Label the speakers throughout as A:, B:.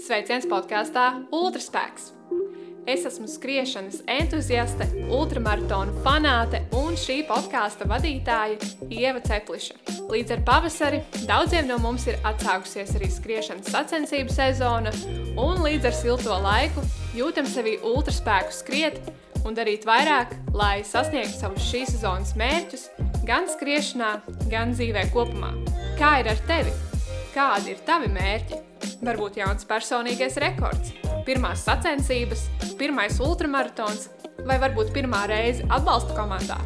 A: Sveiciens podkāstā Ultraspēks! Es esmu skriešanas entuziaste, ultramaratona fanāte un šī podkāsta vadītāja Ieva Cepliša. Līdz ar pavasari daudziem no mums ir atsākusies arī skriešanas sacensību sezona, un līdz ar silto laiku jūtam sevi ultraspēku skriet un darīt vairāk, lai sasniegtu savus šīs sezonas mērķus gan skriešanā, gan dzīvē kopumā. Kā ir ar tevi? Kādi ir tavi mērķi? Varbūt jauns personīgais rekords, pirmās sacensības, pirmais ultramaratons vai varbūt pirmā reize atbalsta komandā.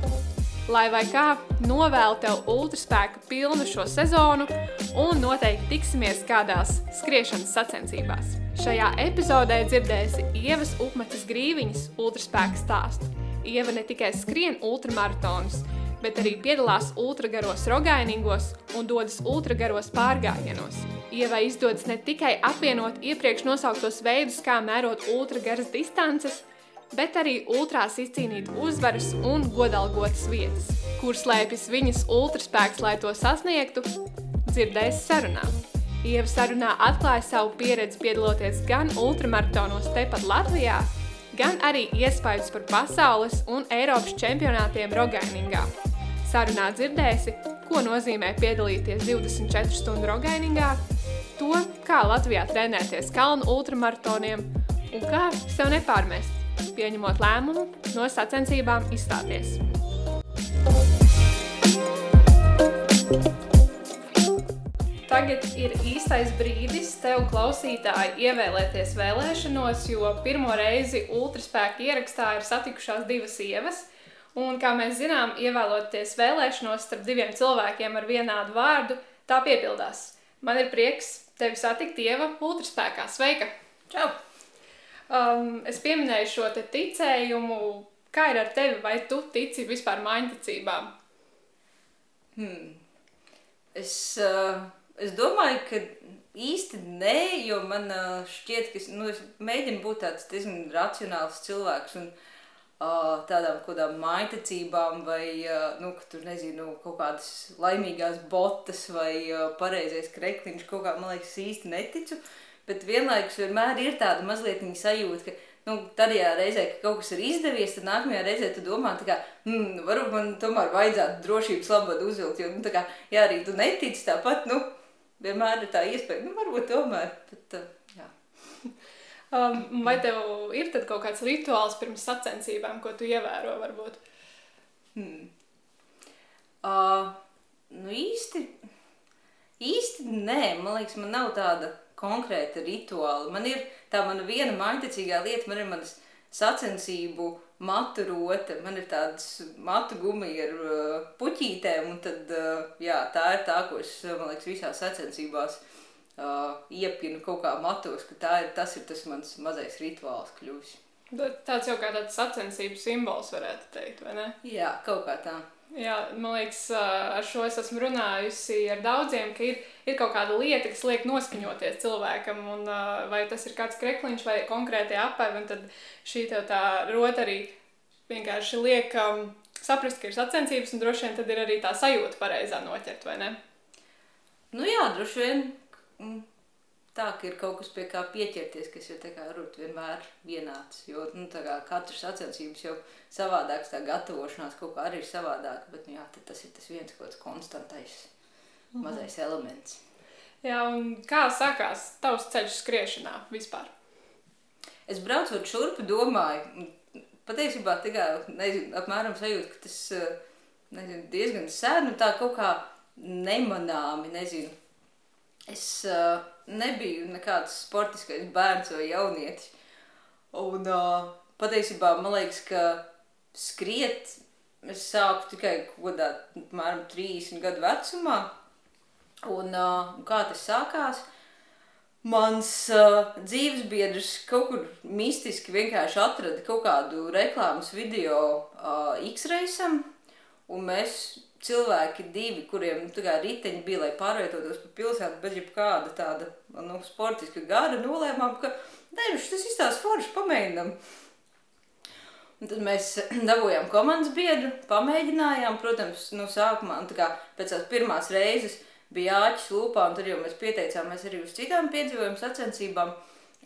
A: Lai vai kā, novēlu tev ultraspēka pilnu šo sezonu un noteikti tiksimies kādās skriešanas sacensībās. Šajā epizodē dzirdēsi Ievas Upmetas grīviņas ultraspēka stāstu. Ieva ne tikai skrien ultramaratonus, bet arī piedalās ultragaros rogainīgos un dodas ultragaros pārgājienos. Ievai izdodas ne tikai apvienot iepriekš nosauktos veidus, kā mērot ultragaras distances, bet arī ultrās izcīnīt uzvaras un godalgotas vietas. Kur slēpjas viņas ultraspēks, lai to sasniegtu, dzirdēs sarunā. Ieva sarunā atklāja savu pieredzi piedaloties gan ultramaratonos tepat Latvijā, gan arī iespējas par pasaules un Eiropas čempionātiem Rogainingā. Sarunā dzirdēsi, ko nozīmē piedalīties 24 stundu Rogainingā, to, kā Latvijā trenēties kalnu ultramaratoniem un kā sev nepārmest pieņemot lēmumu no sacensībām izstāties. Tagad ir īstais brīdis tev, klausītāji, ievēlēties vēlēšanos, jo pirmo reizi ultraspēka ierakstā ir satikušās divas sievas. Un, kā mēs zinām, ievēloties vēlēšanos starp diviem cilvēkiem ar vienādu vārdu, tā piepildās. Man ir prieks tevi satikt Ieva ultraspēkā. Sveika!
B: Čau!
A: Um, es pieminēju šo te ticējumu. Kā ir ar tevi? Vai tu tici vispār mājticībām?
B: Hmm. Es, uh, es domāju, ka īsti nē, jo man uh, šķiet, ka es, nu, es mēģinu būt tāds diezgan racionāls cilvēks. Un, uh, tādām kādām maiticībām, vai nu, tur nezinu, kaut kādas laimīgās botas vai pareizais krekliņš, kaut kā, man liekas, īsti neticu. Bet vienlaikus vienmēr ir tāda mazliet sajūta, ka nu, tajā reizē, kad kaut kas ir izdevies, tad nākamajā reizē tu domā, ka hmm, varbūt man tomēr vajadzētu drošības labad uzvilkt. Jo, nu, kā, ja arī tu netici tāpat, nu, vienmēr ir tā iespēja, nu, varbūt tomēr. Bet, uh, jā.
A: Um, vai tev ir kaut kāds rituāls pirms sacensībām, ko tu ievēro? Varbūt?
B: Hmm. Uh, nu īsti, īsti nē, man liekas, man nav tāda konkrēta rituāla. Man ir tā mana viena maiticīgā lieta, man ir manas sacensību matu rote, man ir tādas matu gumija ar uh, puķītēm, un tad, uh, jā, tā ir tā, ko es, man liekas, visās sacensībās uh, iepinu kaut kā matos, ka tā ir, tas ir tas mans mazais rituāls kļuvis.
A: Tāds jau kā tāds sacensību simbols varētu teikt, vai ne?
B: Jā, kaut kā tā.
A: Jā, man liekas, ar šo es esmu runājusi ar daudziem, ka ir, ir kaut kāda lieta, kas liek noskaņoties cilvēkam, un vai tas ir kāds krekliņš vai konkrēti apavi, un tad šī tev tā rota arī vienkārši liek um, saprast, ka ir sacensības, un droši vien tad ir arī tā sajūta pareizā noķert, vai ne?
B: Nu jā, droši vien tā, ka ir kaut kas pie kā pieķerties, kas ir tā kā rūt vienmēr vienāds, jo, nu, kā katrs sacensības jau savādāks, tā gatavošanās kaut kā arī ir savādāka, bet, nu jā, tas ir tas viens kaut kāds konstantais mhm. mazais elements.
A: Jā, un kā sākās tavs ceļš skriešanā vispār?
B: Es braucot šurpu domāju, patiesībā tā kā, nezinu, apmēram sajūta, ka tas, nezinu, diezgan sen, nu tā kaut kā nemanāmi, nezinu, es uh, nebiju nekāds sportiskais bērns vai jaunietis. Un uh, patiesībā man liekas, ka skriet es sāku tikai kaut kādā apmēram 30 gadu vecumā. Un uh, kā tas sākās? Mans uh, dzīves biedrs kaut kur mistiski vienkārši atrada kaut kādu reklāmas video uh, X-reisam, un mēs cilvēki divi, kuriem nu, riteņi bija, lai pārvietotos pa pilsētu bez jebkāda tāda nu, sportiska gara, nolēmām, ka nē, nu, tas izstāsta forši, pamēģinam. Un tad mēs dabūjām komandas biedru, pamēģinājām, protams, nu, sākumā, un tā kā pēc tās pirmās reizes bija āķis lūpā, un tad jau mēs pieteicāmies arī uz citām piedzīvojumu sacensībām.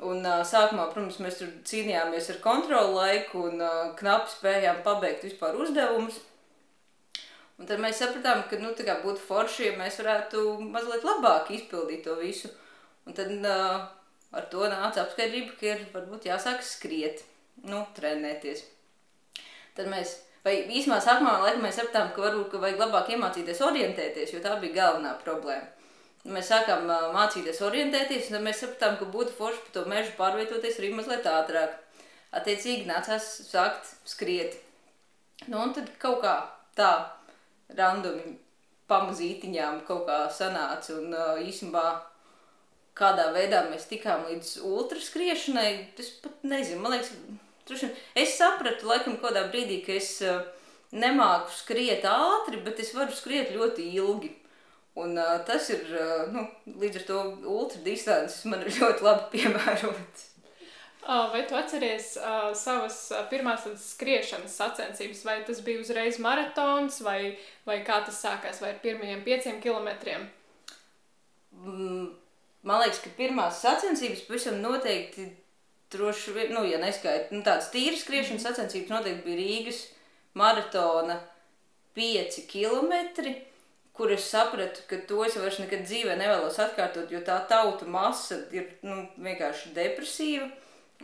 B: Un uh, sākumā, protams, mēs tur cīnījāmies ar kontrolu laiku un uh, knapi spējām pabeigt vispār uzdevumus. Un tad mēs sapratām, ka nu, būtu forši, ja mēs varētu mazliet labāk izpildīt to visu. Un tad uh, ar to nāca apskaidrība, ka ir varbūt jāsāk skriet, nu, trenēties. Tad mēs, vai īsumā sākumā laikam mēs sapratām, ka varbūt ka vajag labāk iemācīties orientēties, jo tā bija galvenā problēma. Mēs sākām uh, mācīties orientēties, un tad mēs sapratām, ka būtu forši pa to mežu pārvietoties arī mazliet ātrāk. Attiecīgi nācās sākt skriet. Nu, un tad kaut kā tā randumi pamazītiņām kaut kā sanāca. Un uh, īstenībā kādā veidā mēs tikām līdz ultraskriešanai, es pat nezinu. Man liekas, truši, es sapratu laikam kādā brīdī, ka es uh, nemāku skriet ātri, bet es varu skriet ļoti ilgi. Un, uh, tas ir uh, nu, līdz ar to ultradistances man ir ļoti labi piemērots.
A: Vai tu atceries uh, savas pirmās skriešanas sacensības, vai tas bija uzreiz maratons, vai, vai kā tas sākās, vai ar pirmajiem pieciem kilometriem?
B: Mm, man liekas, ka pirmās sacensības pavisam noteikti, droši vien, nu, ja neskaita, nu, tādas tīras skriešanas mm. sacensības noteikti bija Rīgas maratona 5 kilometri, kur es sapratu, ka to es vairs nekad dzīvē nevēlos atkārtot, jo tā tauta masa ir, nu, vienkārši depresīva.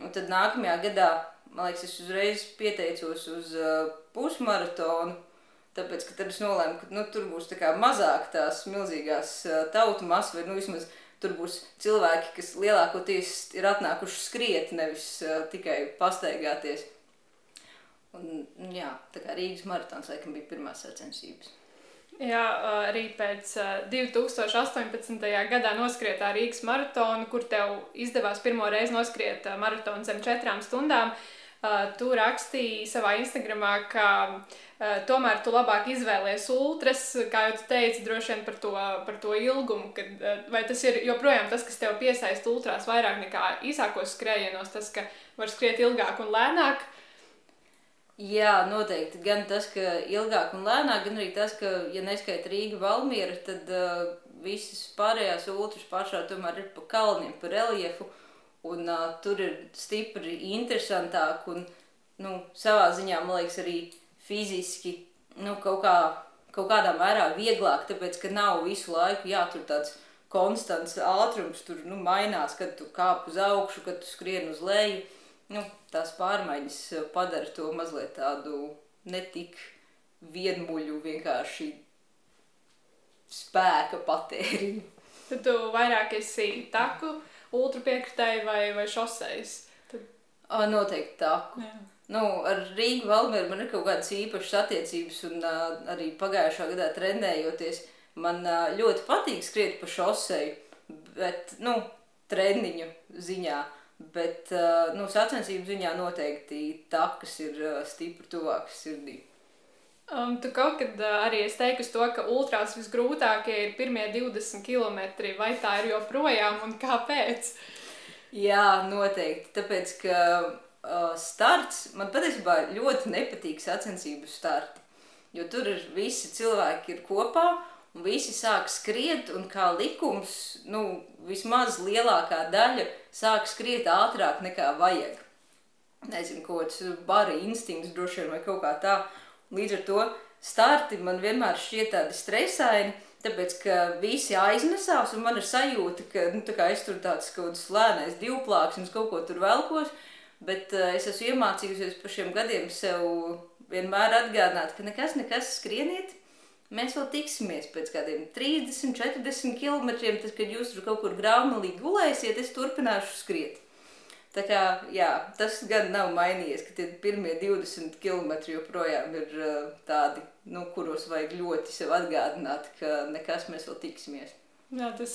B: Un tad nākamajā gadā, man liekas, es uzreiz pieteicos uz uh, pusmaratonu, tāpēc, ka tad es nolēmu, ka nu, tur būs tā mazāk tās milzīgās uh, tautu masas, vai nu vismaz tur būs cilvēki, kas lielākoties ir atnākuši skriet, nevis uh, tikai pastaigāties. Un, jā, tā kā Rīgas maratons laikam bija pirmās sacensības.
A: Jā, arī pēc 2018. gadā noskrietā Rīgas maratona, kur tev izdevās pirmo reizi noskriet maratonu zem četrām stundām. Tu rakstīji savā Instagramā, ka tomēr tu labāk izvēlējies ultras, kā jau teici, droši vien par to, par to ilgumu. Kad, vai tas ir joprojām tas, kas tev piesaista ultrās vairāk nekā īsākos skrējienos, tas, ka var skriet ilgāk un lēnāk?
B: Jā, noteikti. Gan tas, ka ilgāk un lēnāk, gan arī tas, ka, ja neskaita Rīga, Valmiera, tad uh, visas pārējās ultras pašā tomēr ir pa kalniem, pa reliefu, un uh, tur ir stipri interesantāk un, nu, savā ziņā, man liekas, arī fiziski, nu, kaut kā, kaut kādā mērā vieglāk, tāpēc, ka nav visu laiku jātur tāds konstants ātrums, tur, nu, mainās, kad tu kāp uz augšu, kad tu skrien uz leju, nu, tās pārmaiņas eh, padara to mazliet tādu netik vienmuļu, vienkārši spēka patēriņu.
A: Tad tu vairāk esi taku, ultrapiekritēji vai, vai šoseis? Tad...
B: A, noteikti taku. Jā. Nu, ar Rīgu Valmieru man ir kaut kādas īpašas attiecības, un uh, arī pagājušā gadā trenējoties, man uh, ļoti patīk skriet pa šoseju, bet, nu, treniņu ziņā. Bet uh, nu, sacensību ziņā noteikti takas ir uh, stipri tuvākas sirdī.
A: Um, tu kaut kad uh, arī es teiktu to, ka ultrās visgrūtākie ir pirmie 20 km. Vai tā ir joprojām un kāpēc?
B: Jā, noteikti. Tāpēc, ka uh, starts man patiesībā ļoti nepatīk sacensību starti. Jo tur ir visi cilvēki ir kopā un visi sāk skriet, un kā likums, nu, vismaz lielākā daļa sāk skriet ātrāk nekā vajag. Nezinu, ko tas bara instinkts droši vien vai kaut kā tā. Līdz ar to starti man vienmēr šķiet tādi stresaini, tāpēc, ka visi aiznesās, un man ir sajūta, ka, nu, tā es tur tāds kaut kāds lēnais divplāksnis kaut ko tur velkos, bet uh, es esmu iemācījusies pa šiem gadiem sev vienmēr atgādināt, ka nekas, nekas skrieniet, Mēs vēl tiksimies pēc kādiem 30, 40 km. Tad, kad jūs tur kaut kur grāmatā gulēsiet, es turpināšu skriet. Tā kā, jā, tas gan nav mainījies, ka tie pirmie 20 km joprojām ir uh, tādi, nu, kuros vajag ļoti sev atgādināt, ka nekas mēs vēl tiksimies.
A: Jā, tas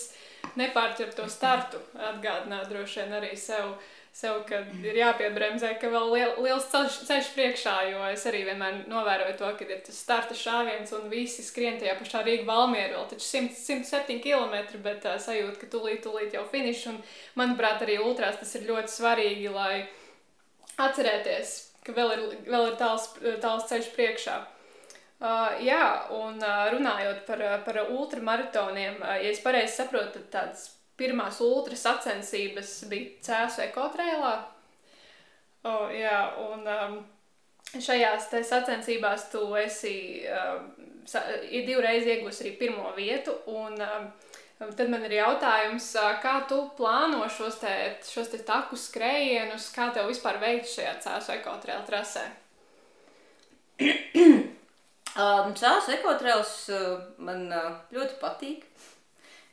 A: nepārķer to startu atgādināt droši vien arī sev. Sev, ka ir jāpiebremzē, ka vēl liel, liels ceļš, ceļš priekšā, jo es arī vienmēr novēroju to, ka ir tas starta šāviens un visi skrien tajā pašā Rīga Valmiera vēl taču 100, 107 km, bet uh, sajūta, ka tūlīt, tūlīt jau finišs, un manuprāt arī ultrās tas ir ļoti svarīgi, lai atcerēties, ka vēl ir, vēl ir tāls, tāls ceļš priekšā. Uh, jā, un uh, runājot par, par ultramaratoniem, uh, ja es pareizi saprotu, tad tādas pirmās ultras sacensības bija Cēsu ekotrēlā. Oh, jā, un um, šajās sacensībās tu esi uh, divreiz iegūsi arī pirmo vietu. Un, uh, tad man ir jautājums, uh, kā tu plāno šos, te, šos te taku skrējienus, kā tev vispār veikt šajā Cēsu ekotrēla trasē?
B: Um, Cēlus ekotrēls uh, man uh, ļoti patīk.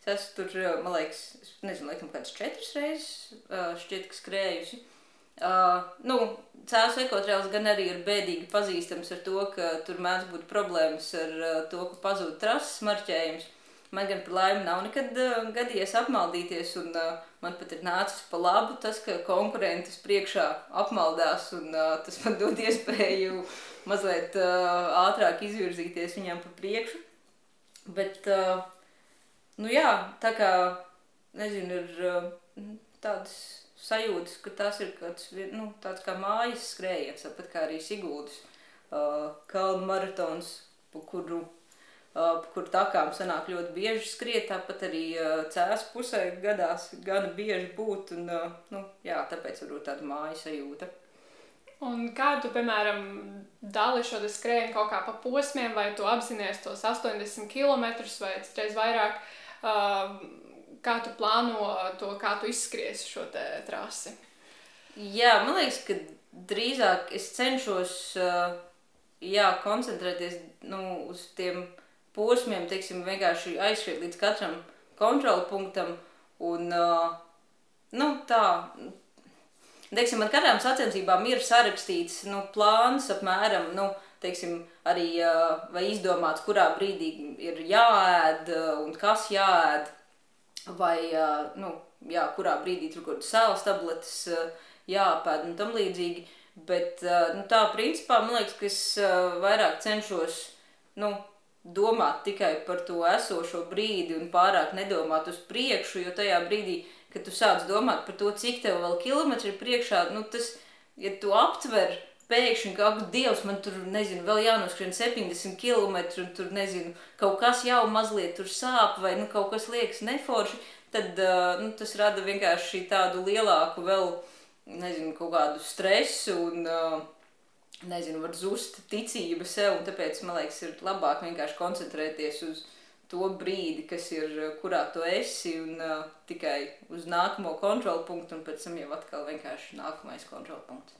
B: Es tur, uh, man liekas, nezinu, laikam kādas četras reizes uh, šķiet, ka skrējusi. Uh, nu, Cēlus ekotrēls gan arī ir bēdīgi pazīstams ar to, ka tur mēdz būt problēmas ar uh, to, ka pazūd trases marķējums. Man gan par laimi nav nekad uh, gadījies apmaldīties, un uh, man pat ir nācis pa labu tas, ka konkurentus priekšā apmaldās, un uh, tas man dod iespēju mazliet uh, ātrāk izvirzīties viņam pa priekšu. Bet, uh, nu jā, tā kā, nezinu, ir uh, tādas sajūtas, ka tas ir kāds, nu, tāds kā mājas skrējiens, tāpat kā arī Sigūdas uh, kalnu maratons, pa kuru, uh, pa kuru takām sanāk ļoti bieži skriet, tāpat arī uh, cēs pusē gadās gana bieži būt, un, uh, nu, jā, tāpēc varbūt tāda mājas sajūta.
A: Un kā tu, piemēram, dali šo skrējienu kaut kā pa posmiem, vai tu apzinājies tos 80 km vai citreiz vairāk? Uh, kā tu plāno to, kā tu izskriesi šo trasi?
B: Jā, man liekas, ka drīzāk es cenšos uh, jā, koncentrēties nu, uz tiem posmiem, teiksim, vienkārši aizskriet līdz katram kontrolu punktam un uh, nu, tā Teiksim, man katrām sacensībām ir sarakstīts nu, plāns, apmēram, nu, teiksim, arī vai izdomāts, kurā brīdī ir jāēd un kas jāēd, vai nu, jā, kurā brīdī tur kaut kādas sāls tabletes jāpēd un tam līdzīgi. Bet nu, tā principā man liekas, ka es vairāk cenšos nu, domāt tikai par to esošo brīdi un pārāk nedomāt uz priekšu, jo tajā brīdī kad tu sāc domāt par to, cik tev vēl kilometri ir priekšā, nu tas, ja tu aptver pēkšņi, ka, ak, Dievs, man tur, nezinu, vēl jānoskrien 70 km, un tur, nezinu, kaut kas jau mazliet tur sāp, vai, nu, kaut kas liekas neforši, tad, nu, tas rada vienkārši tādu lielāku vēl, nezinu, kaut kādu stresu, un, nezinu, var zust ticība sev, un tāpēc, man liekas, ir labāk vienkārši koncentrēties uz, to brīdi, kas ir, kurā tu esi, un tikai uz nākamo kontrolu punktu, un pēc tam jau atkal vienkārši nākamais kontrolu punkts.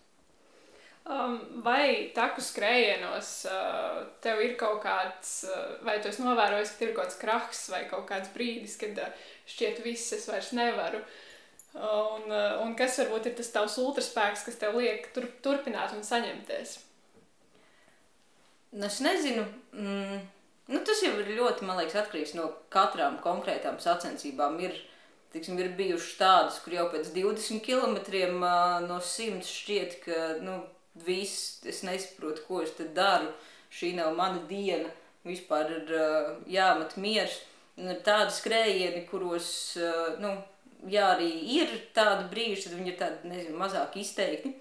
A: Um, vai taku skrējienos uh, tev ir kaut kāds, uh, vai tu esi novērojis, ka ir kaut kāds krahs vai kaut kāds brīdis, kad uh, šķiet viss es vairs nevaru? Uh, un, uh, un kas varbūt ir tas tavs ultraspēks, kas tev liek tur, turpināt un saņemties?
B: Es nezinu. Mm Nu, tas jau ir ļoti, man liekas, atkarīgs no katrām konkrētām sacensībām. Ir, tiksim, ir bijušas tādas, kur jau pēc 20 km no 100 šķiet, ka nu, viss, es nesaprotu, ko es te daru. Šī nav mana diena, vispār ir jāmet miers. Un ir tādi skrējieni, kuros, nu, jā, arī ir tādi brīži, tad viņi ir tādi, nezinu, mazāk izteikti.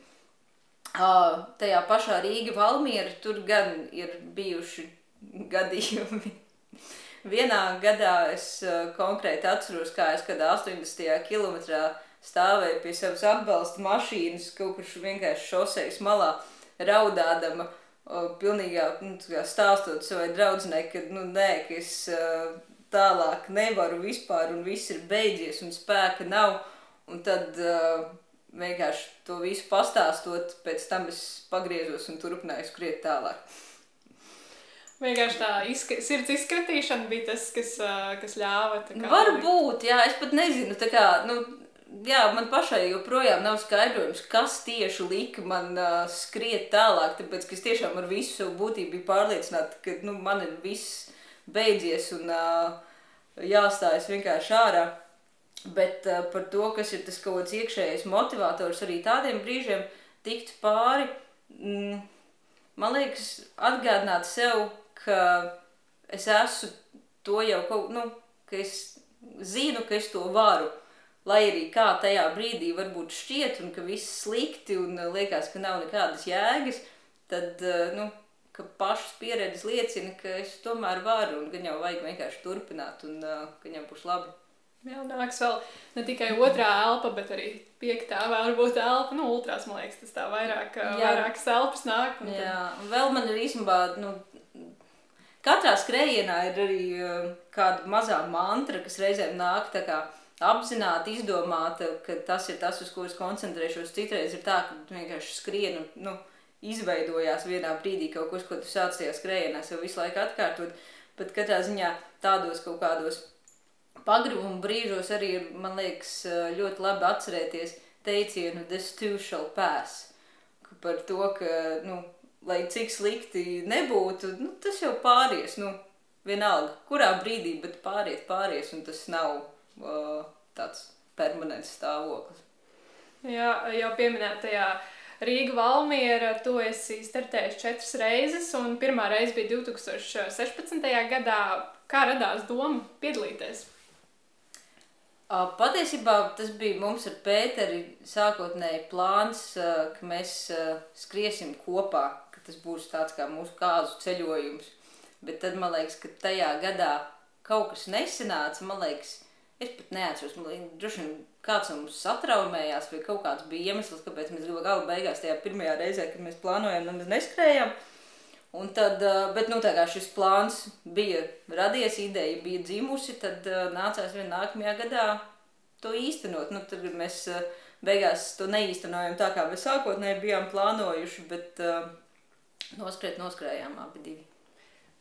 B: Uh, tajā pašā Rīga Valmiera tur gan ir bijuši gadījumi. Vienā gadā es uh, konkrēti atceros, kā es kādā 80. kilometrā stāvēju pie savas atbalsta mašīnas, kaut kur vienkārši šoseis malā, raudādama, uh, pilnīgā nu, stāstot savai draudzenei, ka, nu, nē, ka es uh, tālāk nevaru vispār un viss ir beidzies un spēka nav. Un tad uh, vienkārši to visu pastāstot, pēc tam es pagriezos un turpināju skriet tālāk.
A: Vienkārši tā izska sirds izskatīšana bija tas, kas, kas ļāva.
B: Kā, Varbūt, jā, es pat nezinu. Kā, nu, jā, man pašai joprojām nav skaidrojums, kas tieši lika man uh, skriet tālāk. Tāpēc, ka es tiešām ar visu savu būtību biju pārliecināta, ka nu, man ir viss beidzies un uh, jāstājas vienkārši ārā. Bet uh, par to, kas ir tas kaut kāds iekšējais motivators arī tādiem brīžiem tikt pāri, mm, man liekas, atgādināt sev, ka es esmu to jau kaut, nu, ka es zinu, ka es to varu. Lai arī kā tajā brīdī varbūt šķiet, un ka viss slikti un liekas, ka nav nekādas jēgas, tad, nu, ka pašas pieredzes liecina, ka es tomēr varu un gan jau vajag vienkārši turpināt un uh, ka viņam būs labi.
A: Jā, nāks vēl ne tikai otrā elpa, bet arī piektā varbūt elpa. Nu, ultrās, man liekas, tas tā vairāk, Jā. vairākas elpas nāk.
B: Un Jā, tad... un vēl man ir īstenībā, nu, katrā skrējienā ir arī uh, kāda mazā mantra, kas reizēm nāk tā kā apzināti izdomāta, ka tas ir tas, uz ko es koncentrēšos. Citreiz ir tā, ka vienkārši skrienu, nu, izveidojās vienā brīdī kaut kas, ko tu sāc tajā skrējienā sev visu laiku atkārtot, bet katrā ziņā tādos kaut kādos pagrabuma brīžos arī ir, man liekas, ļoti labi atcerēties teicienu this too shall pass. Par to, ka, nu, lai cik slikti nebūtu, nu, tas jau pāries, nu, vienalga, kurā brīdī, bet pāriet, pāries, un tas nav tāds permanents stāvoklis.
A: Jā, jau pieminētajā Rīga Valmiera, tu esi startējis četras reizes, un pirmā reize bija 2016. gadā. Kā radās doma piedalīties?
B: Patiesībā tas bija mums ar Pēteri sākotnēji plāns, ka mēs skriesim kopā, ka tas būs tāds kā mūsu kāzu ceļojums. Bet tad man liekas, ka tajā gadā kaut kas nesanāca. Man liekas, es pat neatceros, man droši vien kāds mums satraumējās, vai kaut kāds bija iemesls, kāpēc mēs gala beigās tajā pirmajā reizē, kad mēs plānojam, nemaz neskrējām. Un tad, bet nu, tā kā šis plāns bija radies, ideja bija dzimusi, tad nācās vien nākamajā gadā to īstenot. Nu, tad mēs beigās to neīstenojam tā, kā mēs sākotnēji bijām plānojuši, bet noskriet, noskrējām abi divi.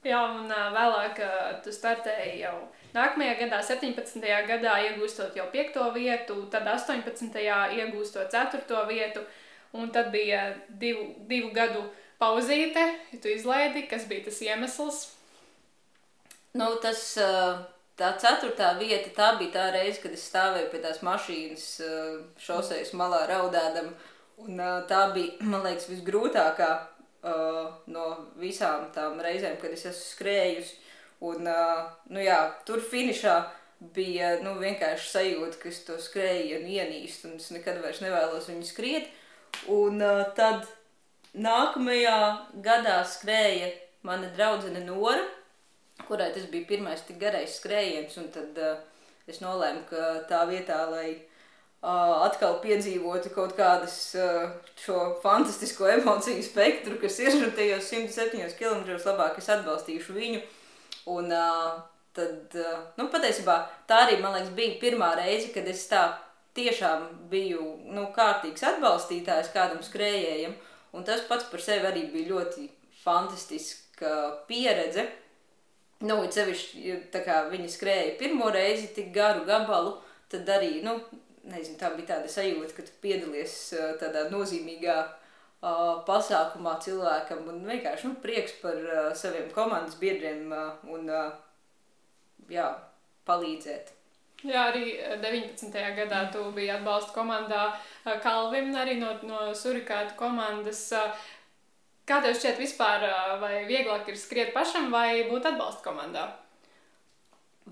A: Jā, un vēlāk tu startēji jau nākamajā gadā, 17. gadā, iegūstot jau 5. vietu, tad 18. iegūstot 4. vietu, un tad bija divu, divu gadu pauzīte, ja tu izlaidi, kas bija tas iemesls?
B: Nu, tas, tā ceturtā vieta, tā bija tā reize, kad es stāvēju pie tās mašīnas šosejas malā raudādam, un tā bija, man liekas, visgrūtākā no visām tām reizēm, kad es esmu skrējusi, un, nu jā, tur finišā bija, nu, vienkārši sajūta, ka es to skrēju un ienīstu, un es nekad vairs nevēlos viņu skriet, un tad Nākamajā gadā skrēja mana draudzene Nora, kurai tas bija pirmais tik garais skrējiens, un tad uh, es nolēmu, ka tā vietā, lai uh, atkal piedzīvotu kaut kādas šo fantastisko emociju spektru, kas ir tajos 107 km, labāk es atbalstīšu viņu. Un, tad, nu, patiesībā tā arī, man liekas, bija pirmā reize, kad es tā tiešām biju, nu, kārtīgs atbalstītājs kādam skrējējam. Un tas pats par sevi arī bija ļoti fantastiska pieredze. Nu, it sevišķi, tā kā viņi skrēja pirmo reizi tik garu gabalu, tad arī, nu, nezinu, tā bija tāda sajūta, ka tu piedalies tādā nozīmīgā uh, pasākumā cilvēkam un vienkārši, nu, prieks par uh, saviem komandas biedriem un, jā, palīdzēt.
A: Jā, arī 19. Eh, gadā tu biji atbalsta komandā eh, Kalvim, arī no, no Surikāta komandas. Eh, kā tev šķiet vispār, vai vieglāk ir skriet pašam vai būt atbalsta komandā?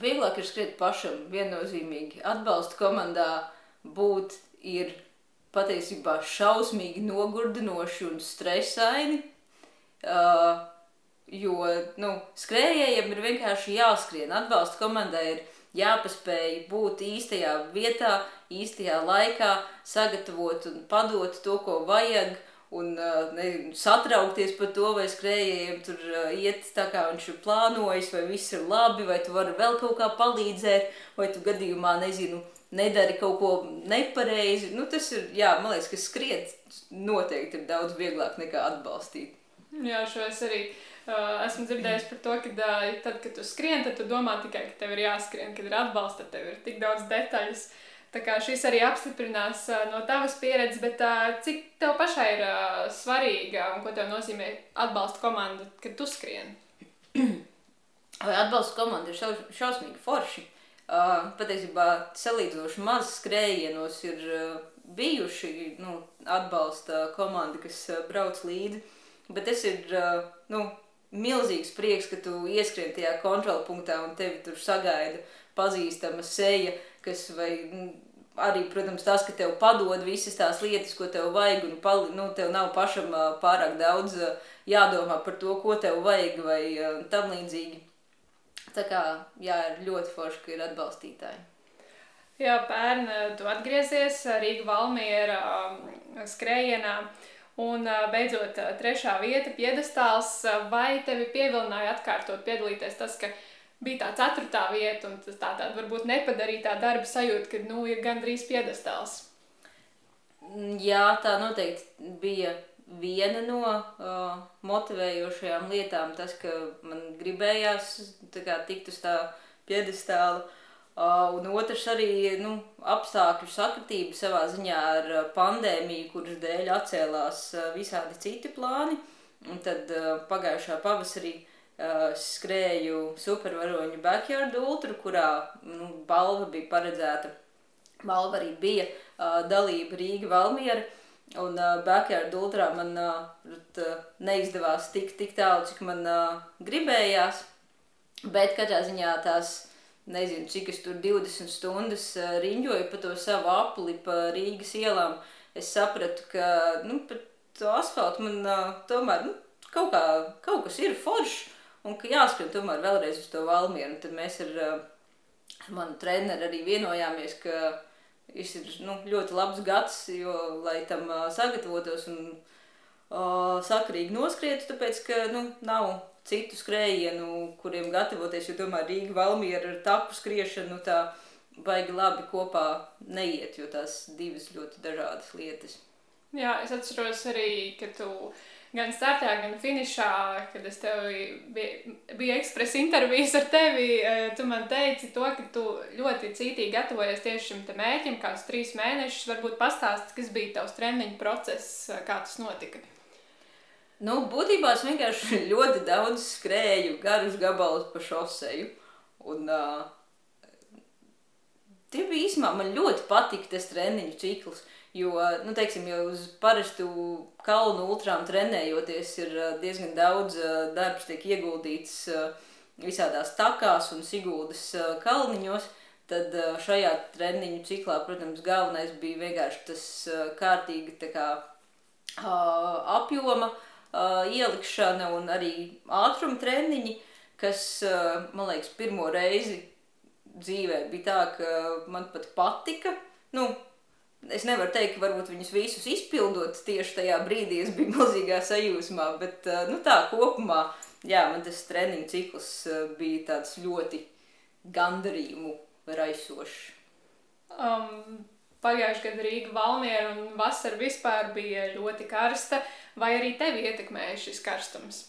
B: Vieglāk ir skriet pašam, viennozīmīgi. Atbalsta komandā būt ir patiesībā šausmīgi nogurdinoši un stresaini. Uh, jo, nu, skrējējiem ir vienkārši jāskrien. Atbalsta komandai ir jāpaspēj būt īstajā vietā, īstajā laikā, sagatavot un padot to, ko vajag. Un ne, satraukties par to, vai skrējējiem tur iet tā, kā viņš ir plānojis, vai viss ir labi, vai tu vari vēl kaut kā palīdzēt, vai tu gadījumā, nezinu, nedari kaut ko nepareizi. Nu, tas ir, jā, man liekas, ka skriet noteikti ir daudz vieglāk nekā atbalstīt.
A: Jā, šo es arī uh, esmu dzirdējis par to, ka uh, tad, kad tu skrien, tad tu domā tikai, ka tev ir jāskrien, kad ir atbalsts, tad tev ir tik daudz detaļas. Tā kā šis arī apstiprinās uh, no tavas pieredzes, bet uh, cik tev pašai ir uh, svarīga un ko tev nozīmē atbalsta komanda, kad tu skrien?
B: Vai atbalsta komanda ir šaus, šausmīgi forši? Uh, patiesībā salīdzinoši maz skrējienos ir uh, bijuši nu, atbalsta komandi, kas uh, brauc līdzi. Bet tas ir uh, nu, milzīgs prieks, ka tu ieskrien tajā kontrolpunktā un tevi tur sagaida pazīstama seja, kas vai nu, arī, protams, tas, ka tev padod visas tās lietas, ko tev vajag, un pali, nu, tev nav pašam pārāk daudz jādomā par to, ko tev vajag vai uh, tam līdzīgi. Tā kā, jā, ir ļoti forši, ka ir atbalstītāji.
A: Jā, pērn tu atgriezies Rīga Valmiera skrējienā. Un beidzot, trešā vieta, piedestāls, vai tevi pievilināja atkārtot piedalīties tas, ka bija tā ceturtā vieta un tā tāda varbūt nepadarītā darba sajūta, ka, nu, ir gandrīz piedestāls?
B: Mm, jā, tā noteikti bija viena no uh, motivējošajām lietām, tas, ka man gribējās kā, tikt uz tā piedestāla. Uh, Uh, un otrs arī nu, apstākļu sakritība savā ziņā ar uh, pandēmiju, kuras dēļ atcēlās uh, visādi citi plāni. Un tad pagājušā pavasarī skrēju supervaroņu backyard ultru, kurā nu, balva bija paredzēta. Balva arī bija dalība Rīga Valmiera. Un uh, backyard ultrā man uh, neizdevās tik, tik tālu, cik man uh, gribējās. Bet katrā ziņā tās nezinu, cik es tur 20 stundas riņķoju pa to savu apli, pa Rīgas ielām, es sapratu, ka nu, to asfaltu man uh, tomēr nu, kaut, kā, kaut kas ir foršs un ka jāskrien tomēr vēlreiz uz to Valmieru. Un tad mēs ar uh, manu treneru arī vienojāmies, ka šis ir nu, ļoti labs gads, jo, lai tam uh, sagatavotos un uh, sakarīgi noskrietu, tāpēc, ka nu, nav citu skrējienu, kuriem gatavoties, jo tomēr Rīga Valmiera ar tapu skriešanu tā baigi labi kopā neiet, jo tās divas ļoti dažādas lietas.
A: Jā, es atceros arī, ka tu gan startā, gan finišā, kad es tev biju, bija ekspresa intervijas ar tevi, eh, tu man teici to, ka tu ļoti cītīgi gatavojies tieši šim te mēķim, kādus trīs mēnešus, varbūt pastāst, kas bija tavs treniņu process, kā tas notika.
B: Nu, būtībā es vienkārši ļoti daudz skrēju garus gabalus pa šoseju. Un, uh, tie bija īstenībā, man ļoti patika tas treniņu cikls. Jo, nu, teiksim, jau uz parastu kalnu ultrām trenējoties, ir diezgan daudz uh, darbs tiek ieguldīts uh, visādās takās un siguldas uh, kalniņos. Tad šajā treniņu ciklā, protams, galvenais bija vienkārši tas kārtīgi kā apjoma ielikšana un arī ātruma treniņi, kas, man liekas, pirmo reizi dzīvē bija tā, ka man pat patika. Nu, es nevaru teikt, ka varbūt viņus visus izpildot tieši tajā brīdī, es biju milzīgā sajūsmā, bet uh, nu, tā kopumā, jā, man tas treniņu cikls uh, bija tāds ļoti gandarījumu raisošs.
A: Um, Pagājušajā gadā Rīga Valmiera un vasara vispār bija ļoti karsta. Vai arī tevi ietekmēja šis karstums?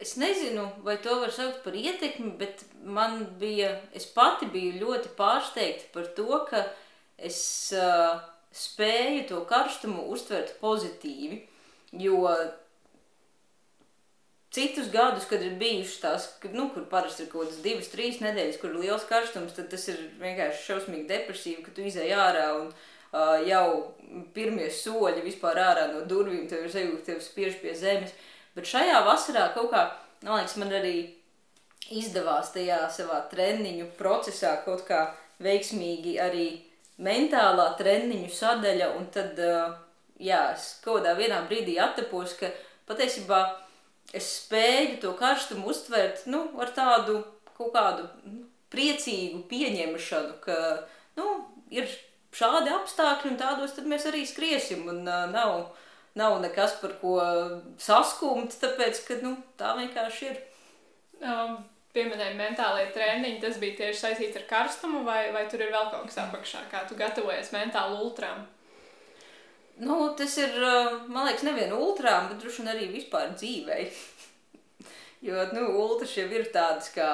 B: Es nezinu, vai to var saukt par ietekmi, bet man bija, es pati biju ļoti pārsteigta par to, ka es uh, spēju to karstumu uztvert pozitīvi. Jo citus gadus, kad ir bijušas tās, nu, kur parasti ir kaut kādas divas, trīs nedēļas, kur ir liels karstums, tad tas ir vienkārši šausmīgi depresīvi, ka tu izēj ārā un uh, jau pirmie soļi vispār ārā no durvīm, tev ir sajūta, tev spiež pie zemes. Bet šajā vasarā kaut kā, man liekas, man arī izdevās tajā savā treniņu procesā kaut kā veiksmīgi arī mentālā treniņu sadaļa, un tad, uh, jā, es kaut kādā brīdī attapos, ka patiesībā es spēju to karstumu uztvert nu, ar tādu kaut kādu nu, priecīgu pieņemšanu, ka nu, ir šādi apstākļi un tādos mēs arī skriesim. Un, uh, nav, nav nekas par ko saskumt, tāpēc ka nu, tā vienkārši ir.
A: Um. Pieminēja mentālajie treniņi, tas bija tieši saistīts ar karstumu, vai, vai tur ir vēl kaut kas apakšā, kā tu gatavojies mentāli ultrām?
B: Nu, tas ir, uh, man liekas, nevienu ultrām, bet droši vien arī vispār dzīvei. jo, nu, ultras jau ir tāds kā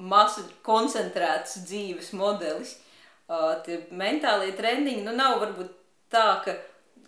B: masa koncentrēts dzīves modelis. Uh, tie mentālie treniņi, nu, nav varbūt tā, ka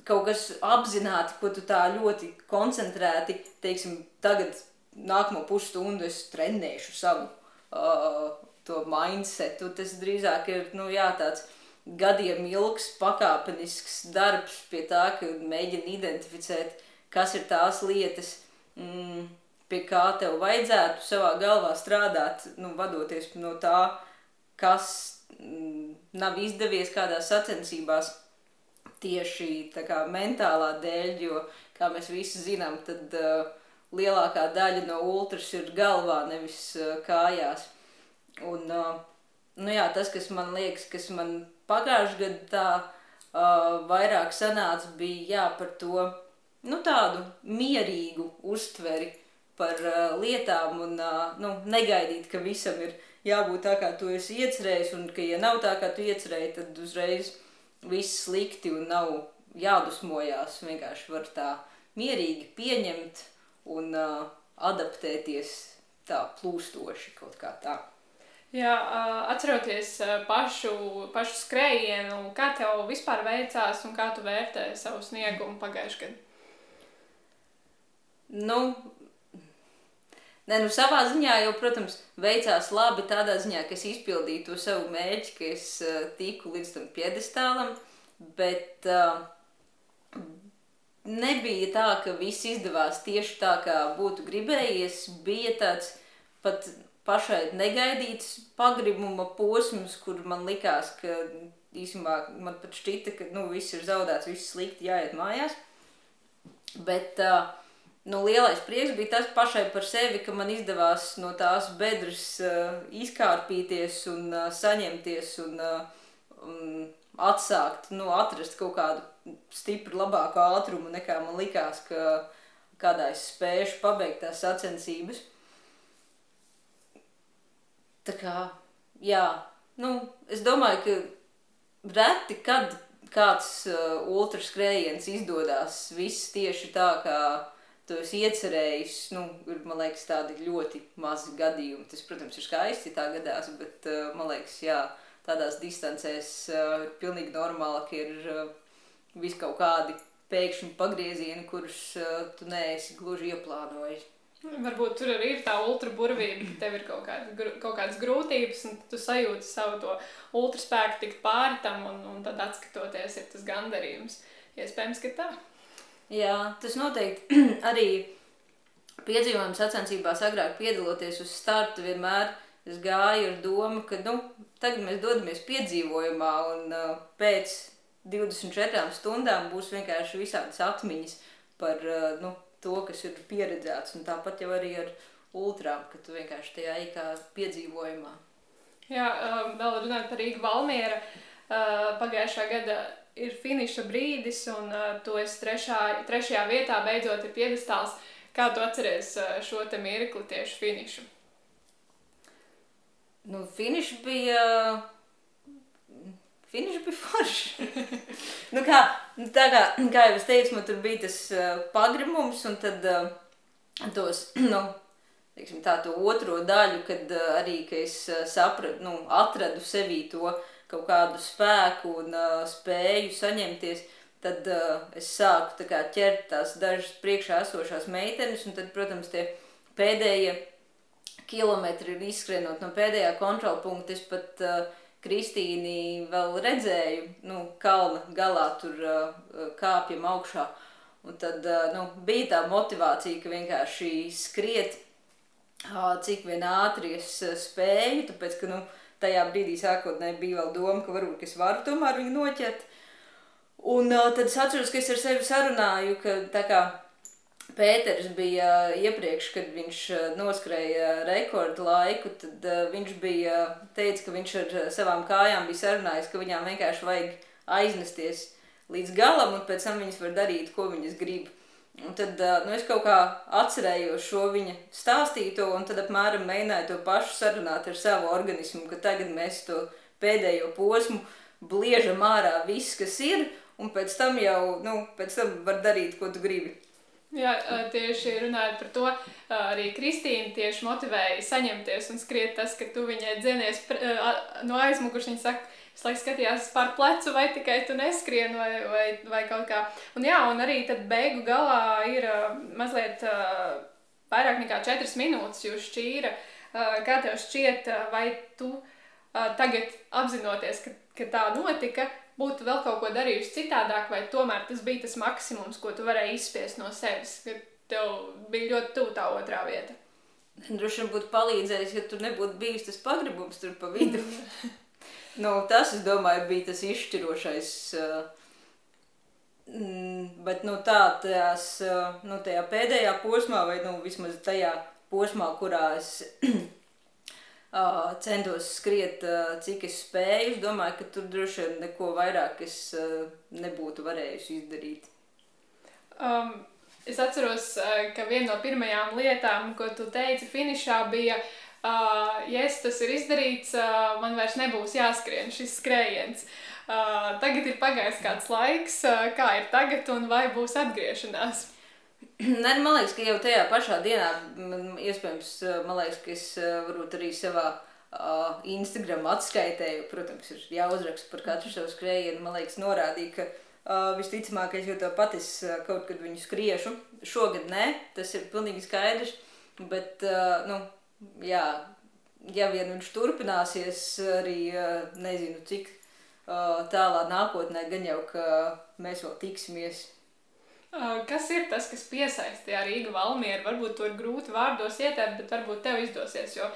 B: kaut kas apzināti, ko tu tā ļoti koncentrēti, teiksim, tagad nākamo pusstundu es trenēšu savu uh, to mindsetu. Tas drīzāk ir, nu, jā, tāds gadiem ilgs pakāpenisks darbs pie tā, ka mēģina identificēt, kas ir tās lietas, mm, pie kā tev vajadzētu savā galvā strādāt, nu, vadoties no tā, kas mm, nav izdevies kādās sacensībās tieši tā kā mentālā dēļ, jo, kā mēs visi zinām, tad uh, lielākā daļa no ultras ir galvā, nevis uh, kājās. Un, uh, nu jā, tas, kas man liekas, kas man pagājušajā gadā tā uh, vairāk sanāca, bija jā, par to nu, tādu mierīgu uztveri par uh, lietām un uh, nu, negaidīt, ka visam ir jābūt tā, kā tu esi iecerējis, un ka, ja nav tā, kā tu iecerēji, tad uzreiz viss slikti un nav jādusmojās. Vienkārši var tā mierīgi pieņemt un uh, adaptēties tā plūstoši kaut kā tā.
A: Jā, atceroties pašu, pašu skrējienu, kā tev vispār veicās un kā tu vērtēji savu sniegumu pagājušajā gadā?
B: Nu, Nē, nu savā ziņā jau, protams, veicās labi tādā ziņā, ka es izpildīju to savu mērķi, ka es uh, tiku līdz tam piedestālam, bet uh, nebija tā, ka viss izdevās tieši tā, kā būtu gribējies. Bija tāds pat pašai negaidīts pagribuma posms, kur man likās, ka īstenībā man pat šķita, ka nu, viss ir zaudēts, viss slikti jāiet mājās. Bet uh, nu, lielais prieks bija tas pašai par sevi, ka man izdevās no tās bedres uh, izkārpīties un uh, saņemties un, uh, un atsākt, nu, atrast kaut kādu stipri labāku ātrumu nekā man likās, ka kādā es spēšu pabeigt tās sacensības. Tā kā, jā, nu, es domāju, ka reti, kad kāds uh, ultraskrējiens izdodas viss tieši tā, kā tu esi iecerējis, nu, ir, man liekas, tādi ļoti mazi gadījumi. Tas, protams, ir skaisti tā gadās, bet, uh, man liekas, jā, tādās distancēs uh, ir pilnīgi normāli, ka ir uh, vis kaut kādi pēkšņi pagriezieni, kurus uh, tu neesi gluži ieplānojis.
A: Varbūt tur arī ir tā ultraburvība, ka tev ir kaut, kāda, kaut kādas grūtības, un tu sajūti savu to ultraspēku tikt pāri tam, un, un tad atskatoties ir tas gandarījums. Iespējams, ka tā.
B: Jā, tas noteikti arī piedzīvojums sacensībās agrāk piedaloties uz startu vienmēr es gāju ar domu, ka nu, tagad mēs dodamies piedzīvojumā un uh, pēc 24 stundām būs vienkārši visādas atmiņas par uh, nu, to, kas ir pieredzēts. Un tāpat jau arī ar ultrām, ka tu vienkārši tajā ej kā piedzīvojumā.
A: Jā, uh, vēl runājot par Rīgu Valmiera, uh, pagājušā gada ir finiša brīdis, un uh, tu esi trešā, trešajā vietā, beidzot ir piedestāls. Kā tu atceries uh, šo te mirkli tieši finišu?
B: Nu, finišs bija. Finišs bija forši. nu, kā, tā kā, kā jau es teicu, man tur bija tas uh, pagrimums, un tad uh, tos, nu, teiksim, tā to otro daļu, kad uh, arī, ka es uh, sapratu, nu, atradu sevī to kaut kādu spēku un uh, spēju saņemties, tad uh, es sāku tā kā, ķert tās dažas priekšā esošās meitenes, un tad, protams, tie pēdējie kilometri ir izskrienot no pēdējā kontrola punkta. Es pat uh, Kristīni vēl redzēju, nu, kalna galā tur uh, kāpjam augšā. Un tad uh, nu, bija tā motivācija, ka vienkārši skriet, uh, cik vien ātri es uh, spēju, tāpēc, ka, nu, uh, tajā brīdī sākotnēji bija vēl doma, ka varbūt es varu tomēr viņu noķert. Un uh, tad es atceros, ka es ar sevi sarunāju, ka tā kā Pēters bija iepriekš, kad viņš noskrēja rekordu laiku, tad uh, viņš bija teicis, ka viņš ar savām kājām bija sarunājis, ka viņām vienkārši vajag aiznesties līdz galam, un pēc tam viņas var darīt, ko viņas grib. Un tad nu, es kaut kā atcerējos šo viņa stāstīto, un tad apmēram mēģināju to pašu sarunāt ar savu organismu, ka tagad mēs to pēdējo posmu bliežam ārā viss, kas ir, un pēc tam jau, nu, pēc tam var darīt, ko tu gribi.
A: Jā, tieši runājot par to, arī Kristīna tieši motivēja saņemties un skriet tas, ka tu viņai dzenies no aizmugures, viņa saka, visu laiku skatījās pār plecu, vai tikai tu neskrien, vai, vai, vai kaut kā. Un jā, un arī tad beigu galā ir mazliet vairāk nekā četras minūtes jūs šķīra. Kā tev šķiet, vai tu tagad apzinoties, ka, ka tā notika, būtu vēl kaut ko darījusi citādāk, vai tomēr tas bija tas maksimums, ko tu varēji izspiest no sevis, ka tev bija ļoti tuvu tā otrā vieta?
B: Droši vien būtu palīdzējis, ja tur nebūtu bijis tas pagribums tur pa vidu. Nu, tas, es domāju, bija tas izšķirošais uh, Mm, bet nu, tā, tās, nu, tajā pēdējā posmā, vai nu, vismaz tajā posmā, kurā es uh, centos skriet, uh, cik es spēju, es domāju, ka tur droši vien neko vairāk es uh, nebūtu varējusi izdarīt.
A: Um, es atceros, ka viena no pirmajām lietām, ko tu teici finišā, bija, uh, ja tas ir izdarīts, uh, man vairs nebūs jāskrien šis skrējiens. Uh, tagad ir pagājis kāds laiks, uh, kā ir tagad, un vai būs atgriešanās.
B: Nē, man liekas, ka jau tajā pašā dienā, man, iespējams, man liekas, ka es varbūt arī savā uh, Instagram atskaitē, protams, ir jāuzraksta par katru savu skrējienu, man liekas, norādīja, ka uh, visticamākais jau to pat es uh, kaut kad viņu skriešu. Šogad nē, tas ir pilnīgi skaidrs, bet, uh, nu, jā, ja vien viņš turpināsies arī, uh, nezinu, cik tālā nākotnē, gan jau, ka mēs vēl tiksimies.
A: Kas ir tas, kas piesaistīja Rīgu Valmieru? Varbūt to ir grūti vārdos ieteikt, bet varbūt tev izdosies, jo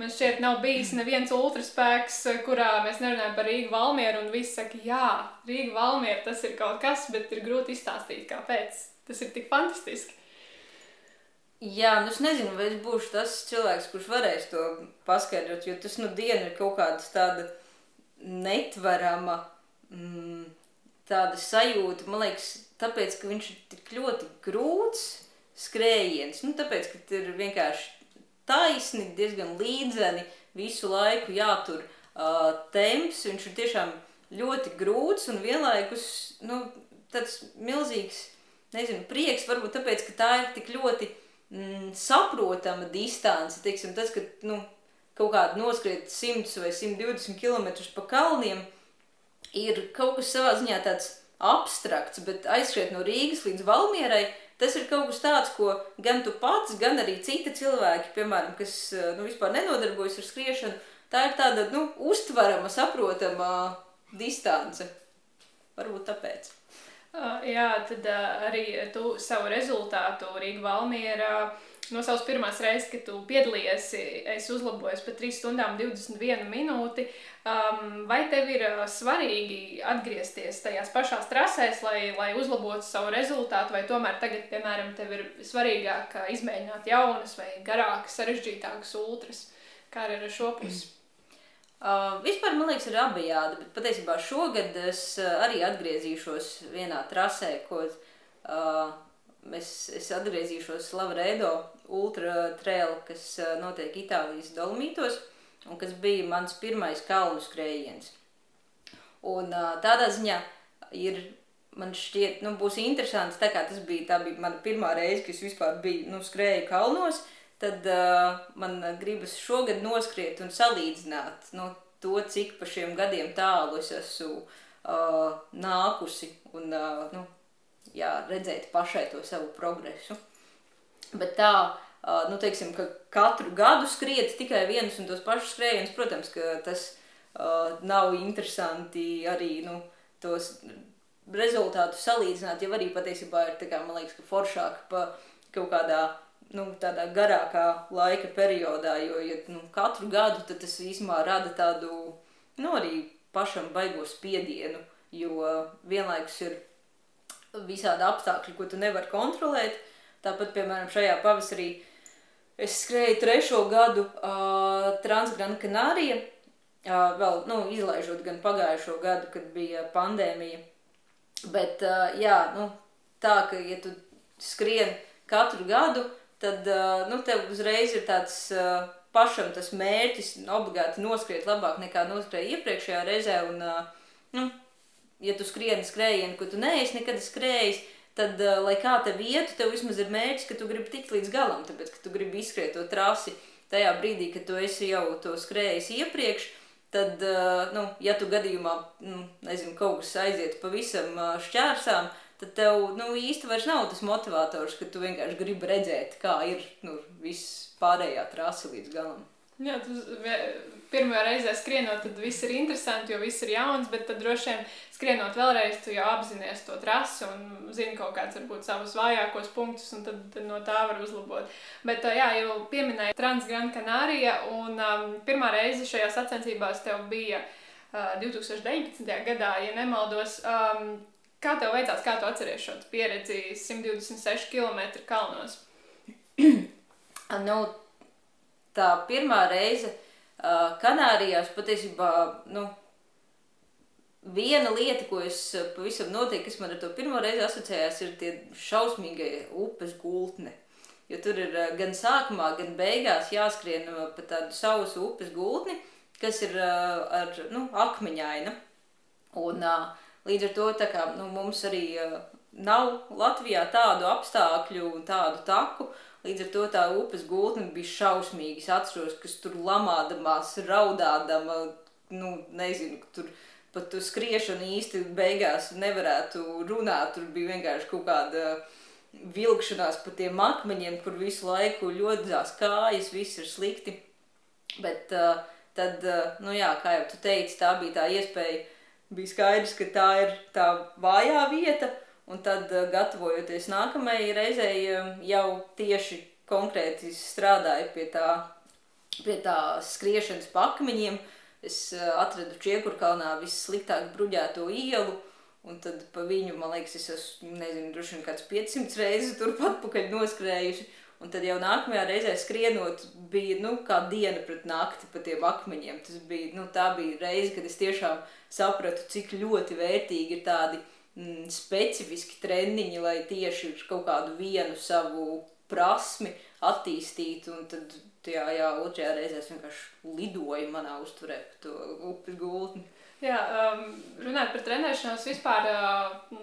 A: man šķiet nav bijis neviens ultraspēks, kurā mēs nerunājam par Rīgu Valmieru un visi saka, jā, Rīga Valmiera tas ir kaut kas, bet ir grūti izstāstīt, kāpēc. Tas ir tik fantastiski.
B: Jā, nu es nezinu, vai es būšu tas cilvēks, kurš varēs to paskaidrot, jo tas nu diena ir kaut kāds tāda netverama mm, tāda sajūta, man liekas, tāpēc, ka viņš ir tik ļoti grūts skrējiens, nu tāpēc, ka ir vienkārši taisni, diezgan līdzeni, visu laiku jātur uh, temps, viņš ir tiešām ļoti grūts un vienlaikus, nu, tāds milzīgs, nezinu, prieks, varbūt tāpēc, ka tā ir tik ļoti mm, saprotama distance, teiksim, tas, ka, nu, kaut kādu noskriet 100 vai 120 km pa kalniem, ir kaut kas savā ziņā tāds abstrakts, bet aizskriet no Rīgas līdz Valmierai, tas ir kaut kas tāds, ko gan tu pats, gan arī citi cilvēki, piemēram, kas nu, vispār nenodarbojas ar skriešanu, tā ir tāda, nu, uztverama, saprotama distance. Varbūt tāpēc.
A: Uh, jā, tad uh, arī tu savu rezultātu Rīga Valmiera uh, no savas pirmās reizes, kad tu piedalījies, es uzlaboju par 3 stundām 21 minūti. Um, vai tev ir uh, svarīgi atgriezties tajās pašās trasēs, lai, lai uzlabotu savu rezultātu, vai tomēr tagad, piemēram, tev ir svarīgāk uh, izmēģināt jaunas vai garākas, sarežģītākas ultras? Kā ar šo pusi?
B: Uh, vispār man liekas, ir abejādi, bet patiesībā šogad es uh, arī atgriezīšos vienā trasē, ko uh, es, es atgriezīšos Lavredo ultra trail, kas uh, notiek Itālijas Dolomītos, un kas bija mans pirmais kalnu skrējiens. Un uh, tādā ziņā ir, man šķiet, nu, būs interesanti, tā kā tas bija, tā bija mana pirmā reize, kad es vispār biju, nu, skrēju kalnos, tad uh, man gribas šogad noskriet un salīdzināt, nu, to, cik pa šiem gadiem tālu es esmu uh, nākusi un, uh, nu, jā, redzēt pašai to savu progresu. Bet tā, nu, teiksim, ka katru gadu skriet tikai vienus un tos pašus skrējienus, protams, ka tas uh, nav interesanti arī, nu, tos rezultātus salīdzināt, jau arī patiesībā ir, tā kā, man liekas, ka foršāk pa kaut kādā, nu, tādā garākā laika periodā, jo, ja, nu, katru gadu, tas īsumā rada tādu, nu, arī pašam baigo spiedienu, jo vienlaikus ir visādi apstākļi, ko tu nevari kontrolēt. Tāpat, piemēram, šajā pavasarī es skrēju trešo gadu uh, Transgran Canārija, uh, vēl, nu, izlaižot gan pagājušo gadu, kad bija pandēmija. Bet, uh, jā, nu, tā, ka, ja tu skrien katru gadu, tad, uh, nu, tev uzreiz ir tāds uh, pašam tas mērķis obligāti noskriet labāk nekā noskrēja iepriekšējā reizē un, uh, nu, ja tu skrieni skrējienu, ko tu neesi nekad skrējis, tad, uh, lai kā te vietu, tev vismaz ir mērķis, ka tu gribi tikt līdz galam, tāpēc, ka tu gribi izskriet to trasi tajā brīdī, kad tu esi jau to skrējis iepriekš, tad, uh, nu, ja tu gadījumā, nu, nezinu, kaut kas aiziet pavisam uh, šķērsām, tad tev, nu, īsti vairs nav tas motivators, ka tu vienkārši gribi redzēt, kā ir, nu, viss pārējā trasa līdz galam.
A: Jā, tas pirmā reize skrienot, tad viss ir interesanti, jo viss ir jauns, bet tad droši vien skrienot vēlreiz, tu jau apzinājies to trasi un zini kaut kāds varbūt savus vājākos punktus, un tad, tad no tā var uzlabot. Bet, jā, jau pieminēja Transgran Canārija, un um, pirmā reize šajās sacensībās tev bija uh, 2019. gadā, ja nemaldos. Um, Kā tev veicās, kā tu atceries šo pieredzi 126 km kalnos?
B: nu, tā pirmā reize uh, Kanārijās patiesībā, nu, viena lieta, ko es pavisam noteikti, kas man ar to pirmo reizi asociējās, ir tie šausmīgie upes gultne. Jo tur ir gan sākumā, gan beigās jāskrien pa tādu sausu upes gultni, kas ir ar, nu, akmeņaina. Un, Līdz ar to kā, nu, mums arī nav Latvijā tādu apstākļu un tādu taku. Līdz ar to tā upes gultne bija šausmīga. Es atceros, kas tur lamādamās, raudādama, nu, nezinu, tur pat skriešana īsti beigās nevarētu runāt. Tur bija vienkārši kaut kāda vilkšanās pa tiem akmeņiem, kur visu laiku ļodzās kājas, viss ir slikti. Bet uh, tad, uh, nu jā, kā jau tu teici, tā bija tā iespēja bija skaidrs, ka tā ir tā vājā vieta, un tad, eh, gatavojoties nākamajai reizei, eh, jau tieši konkrēti strādāju pie tā, pie tā skriešanas pakmeņiem. Es eh, atradu Čiekurkalnā vissliktāk bruģēto ielu, un tad pa viņu, man liekas, es esmu, nezinu, droši vien kāds 500 reizes turpat pakaļ noskrējuši. Un tad jau nākamajā reizē skrienot, bija nu, kā diena pret nakti pa tiem akmeņiem. Tas bija, nu, tā bija reize, kad es tiešām sapratu, cik ļoti vērtīgi ir tādi mm, specifiski treniņi, lai tieši kaut kādu vienu savu prasmi attīstītu. Un tad, jā, jā otrajā reizē es vienkārši lidoju manā uzturē pa to upes gultni.
A: Jā, um, runājot par trenēšanos, vispār uh,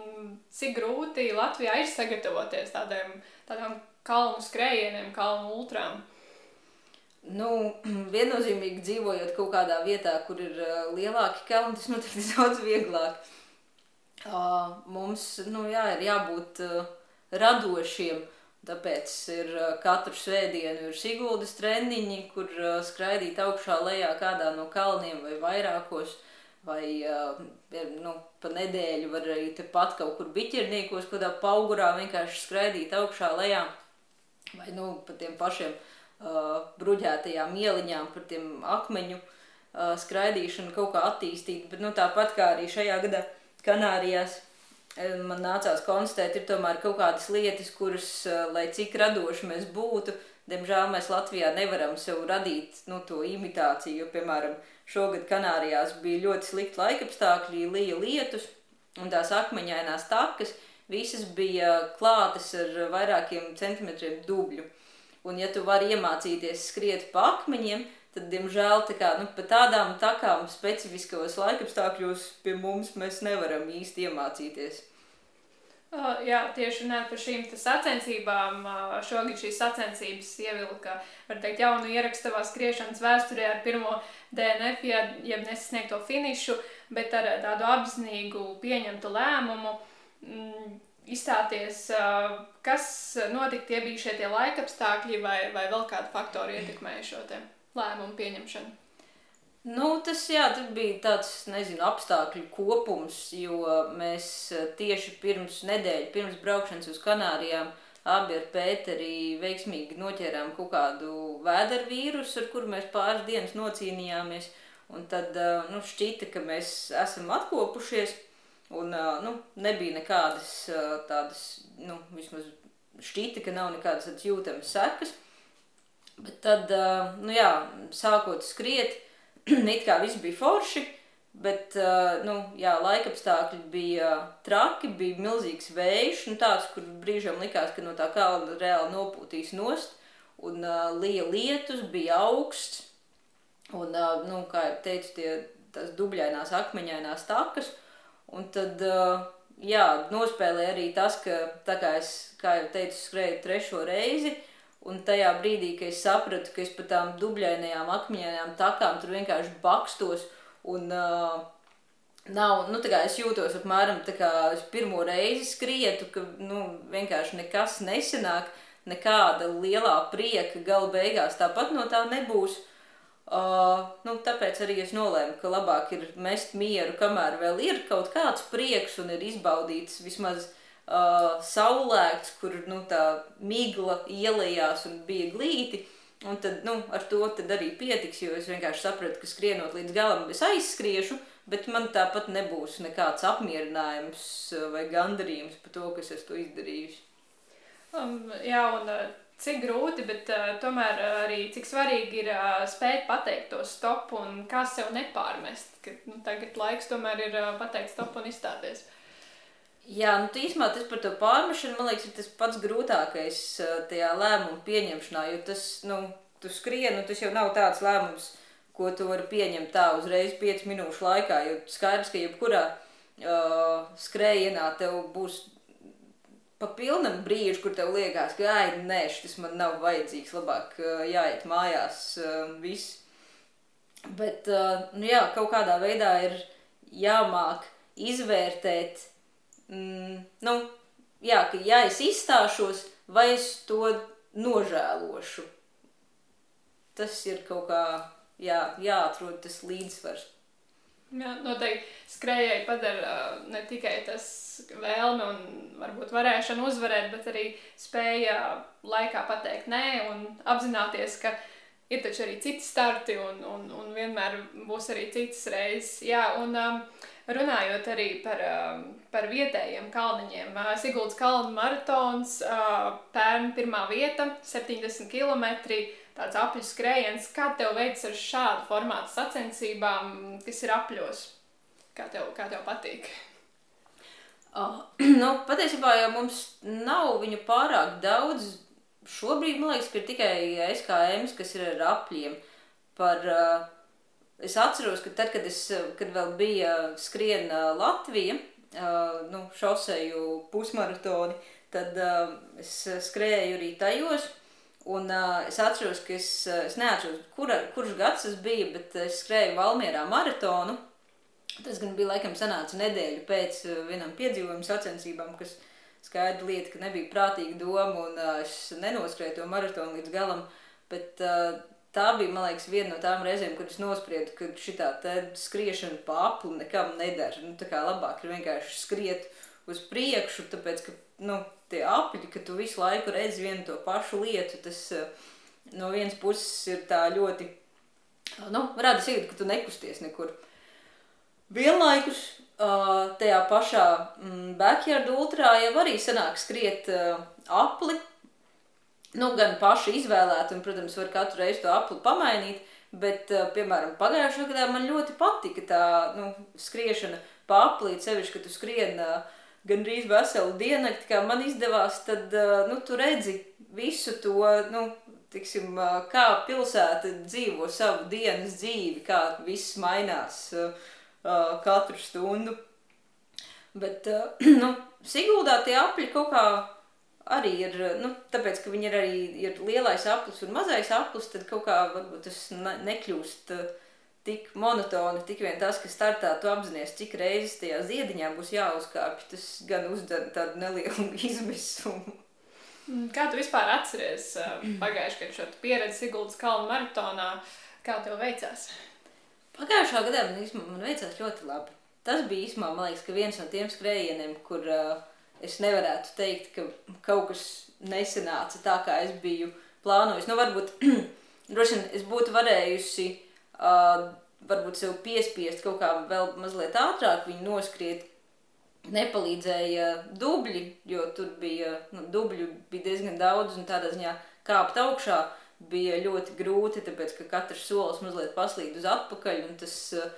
A: cik grūti Latvijā ir sagatavoties tādiem, tādām kalnu skrējieniem, kalnu ultrām?
B: Nu, viennozīmīgi dzīvojot kaut kādā vietā, kur ir uh, lielāki kalni, tas noteikti ir daudz vieglāk. Uh, mums nu, jā, ir jābūt uh, radošiem. Tāpēc ir katru svētdienu ir Siguldas treniņi, kur skraidīt augšā lejā kādā no kalniem vai vairākos. Vai nu, pa nedēļu var arī tepat kaut kur biķerniekos, kādā paugurā vienkārši skraidīt augšā lejā vai nu, par tiem pašiem uh, bruģētajām ieliņām, par tiem akmeņu uh, skraidīšanu kaut kā attīstīt. Bet nu, tāpat kā arī šajā gadā Kanārijās man nācās konstatēt, ir tomēr kaut kādas lietas, kuras, uh, lai cik radoši mēs būtu, diemžēl mēs Latvijā nevaram sev radīt nu, to imitāciju. Jo, piemēram, šogad Kanārijās bija ļoti slikti laikapstākļi, lija lietus un tās akmeņainās takas visas bija klātas ar vairākiem centimetriem dubļu. Un, ja tu vari iemācīties skriet pa akmeņiem, tad, diemžēl, tā kā, nu, pa tādām takām specifiskos laikapstākļos pie mums mēs nevaram īsti iemācīties.
A: Uh, jā, tieši runājot par šīm sacensībām, uh, šogad šīs sacensības ievilka, teikt, jaunu ierakstu savā skriešanas vēsturē ar pirmo DNF, ja nesasniegto finišu, bet ar tādu apzinīgu pieņemtu lēmumu. Uh, mm, izstāties, kas notika, tie bija šie laika apstākļi vai, vai vēl kādi faktori ietekmēja šo lēmumu pieņemšanu?
B: Nu, tas jā, bija tāds nezinu, apstākļu kopums, jo mēs tieši pirms nedēļas, pirms braukšanas uz Kanārijām, abi ar Pēteri veiksmīgi noķērām kaut kādu vēdera vīrusu, ar kuru mēs pāris dienas nocīnījāmies. Un tad nu, šķita, ka mēs esam atkopušies. Un nu, nebija nekādas tādas, nu, vismaz šķita, ka nav nekādas jūtamas sekas. Bet tad, nu jā, sākot skriet, it kā viss bija forši, bet, nu, jā, laikapstākļi bija traki, bija milzīgs vējš, nu tāds, kur brīžiem likās, ka no tā kalna reāli nopūtīs nost, un lija lietus, bija augsts, un, nu, kā jau teicu, tie, tās dubļainās akmeņainās takas, Un tad, jā, nospēlēja arī tas, ka, tā kā es, kā jau teicu, skrēju trešo reizi, un tajā brīdī, kad es sapratu, ka es pa tām dubļainajām akmeņainām takām tur vienkārši bakstos, un uh, nav, nu tā kā es jūtos apmēram tā kā es pirmo reizi skrietu, ka, nu, vienkārši nekas nesenāk, nekāda lielā prieka gala beigās tāpat no tā nebūs. Uh, nu, tāpēc arī es nolēmu, ka labāk ir mest mieru, kamēr vēl ir kaut kāds prieks un ir izbaudīts vismaz uh, saulēkts, kur nu, tā migla ielējās un bija glīti. Un tad nu, ar to tad arī pietiks, jo es vienkārši sapratu, ka skrienot līdz galam es aizskriešu, bet man tāpat nebūs nekāds apmierinājums uh, vai gandarījums par to, kas es to izdarījusi.
A: Um, jā, un uh, cik grūti, bet uh, tomēr uh, arī cik svarīgi ir uh, spēt pateikt to stop un kā sev nepārmest, ka nu, tagad laiks tomēr ir uh, pateikt stop un izstāties.
B: Jā, nu īstenībā tas par to pārmešanu, man liekas, ir tas pats grūtākais uh, tajā lēmumu pieņemšanā, jo tas, nu, tu skrieni, nu tas jau nav tāds lēmums, ko tu vari pieņemt tā uzreiz 5 minūšu laikā, jo skaidrs, ka jebkurā uh, skrējienā tev būs pa pilnam brīžu, kur tev liekas, ka, ai, nē, šis man nav vajadzīgs, labāk jāiet mājās, viss. Bet, nu jā, kaut kādā veidā ir jāmāk izvērtēt, mm, nu, jā, ka ja es izstāšos, vai es to nožēlošu. Tas ir kaut kā, jā, jāatrod tas līdzsvars.
A: Jā, noteikti skrejēji padara ne tikai tas vēlme un varbūt varēšana uzvarēt, bet arī spēja laikā pateikt nē un apzināties, ka ir taču arī citi starti un, un, un vienmēr būs arī citas reizes. Jā, un um, runājot arī par, um, par vietējiem kalniņiem, Siguldas kalnu maratons, pērn pirmā vieta, 70 km tāds apļu skrējiens. Kā tev veids ar šādu formātu sacensībām, kas ir apļos? Kā tev, kā tev patīk?
B: Uh, nu, patiesībā jau mums nav viņu pārāk daudz. Šobrīd man liekas, ka ir tikai SKM, kas ir ar apļiem. Par, uh, es atceros, ka tad, kad, es, kad vēl bija skriena Latvija, nu, šoseju pusmaratoni, tad uh, es skrēju arī tajos. Un uh, es atceros, ka es, es neatceros, kura, kurš gads tas bija, bet es skrēju Valmierā maratonu. Tas gan bija laikam sanāca nedēļu pēc vienam piedzīvojumu sacensībām, kas skaidra lieta, ka nebija prātīga doma un uh, es nenoskrēju to maratonu līdz galam. Bet uh, tā bija, man liekas, viena no tām reizēm, kad es nospriedu, ka šitā skriešana pa apli nekam nedara. Nu, tā kā labāk ir vienkārši skriet uz priekšu, tāpēc, ka, nu, tie apļi, ka tu visu laiku redzi vienu to pašu lietu, tas eh, no vienas puses ir tā ļoti, nu, rada sajūta, ka tu nekusties nekur. Vienlaikus uh, tajā pašā mm, backyard ultrā jau arī sanāk skriet uh, apli, nu, gan paši izvēlēt, un, protams, var katru reizi to apli pamainīt, bet, uh, piemēram, pagājušajā gadā man ļoti patika tā, nu, skriešana pa aplīt, sevišķi, ka tu skrien uh, gandrīz veselu diennakti, kā man izdevās, tad nu, tu redzi visu to, nu, tiksim, kā pilsēta dzīvo savu dienas dzīvi, kā viss mainās katru stundu. Bet, nu, Siguldā tie apļi kaut kā arī ir, nu, tāpēc, ka viņi ir arī ir lielais aplis un mazais aplis, tad kaut kā varbūt tas ne, nekļūst uh, tik monotoni, tik vien tas, ka startā tu apzinājies, cik reizes tajā ziediņā būs jāuzkāpj, tas gan uzdara tādu nelielu izmisumu.
A: Mm, kā tu vispār atceries pagājušajā gadā šo pieredzi Siguldas kalnu maratonā? Kā tev veicās?
B: Pagājušā gadā man, man veicās ļoti labi. Tas bija īsumā, man liekas, ka viens no tiem skrējieniem, kur uh, es nevarētu teikt, ka kaut kas nesanāca tā, kā es biju plānojis. Nu, varbūt, droši vien, es būtu varējusi uh, varbūt sev piespiest kaut kā vēl mazliet ātrāk viņu noskriet. Nepalīdzēja dubļi, jo tur bija, nu, dubļu bija diezgan daudz un tādā ziņā kāpt augšā bija ļoti grūti, tāpēc, ka katrs solis mazliet paslīd uz atpakaļ un tas uh,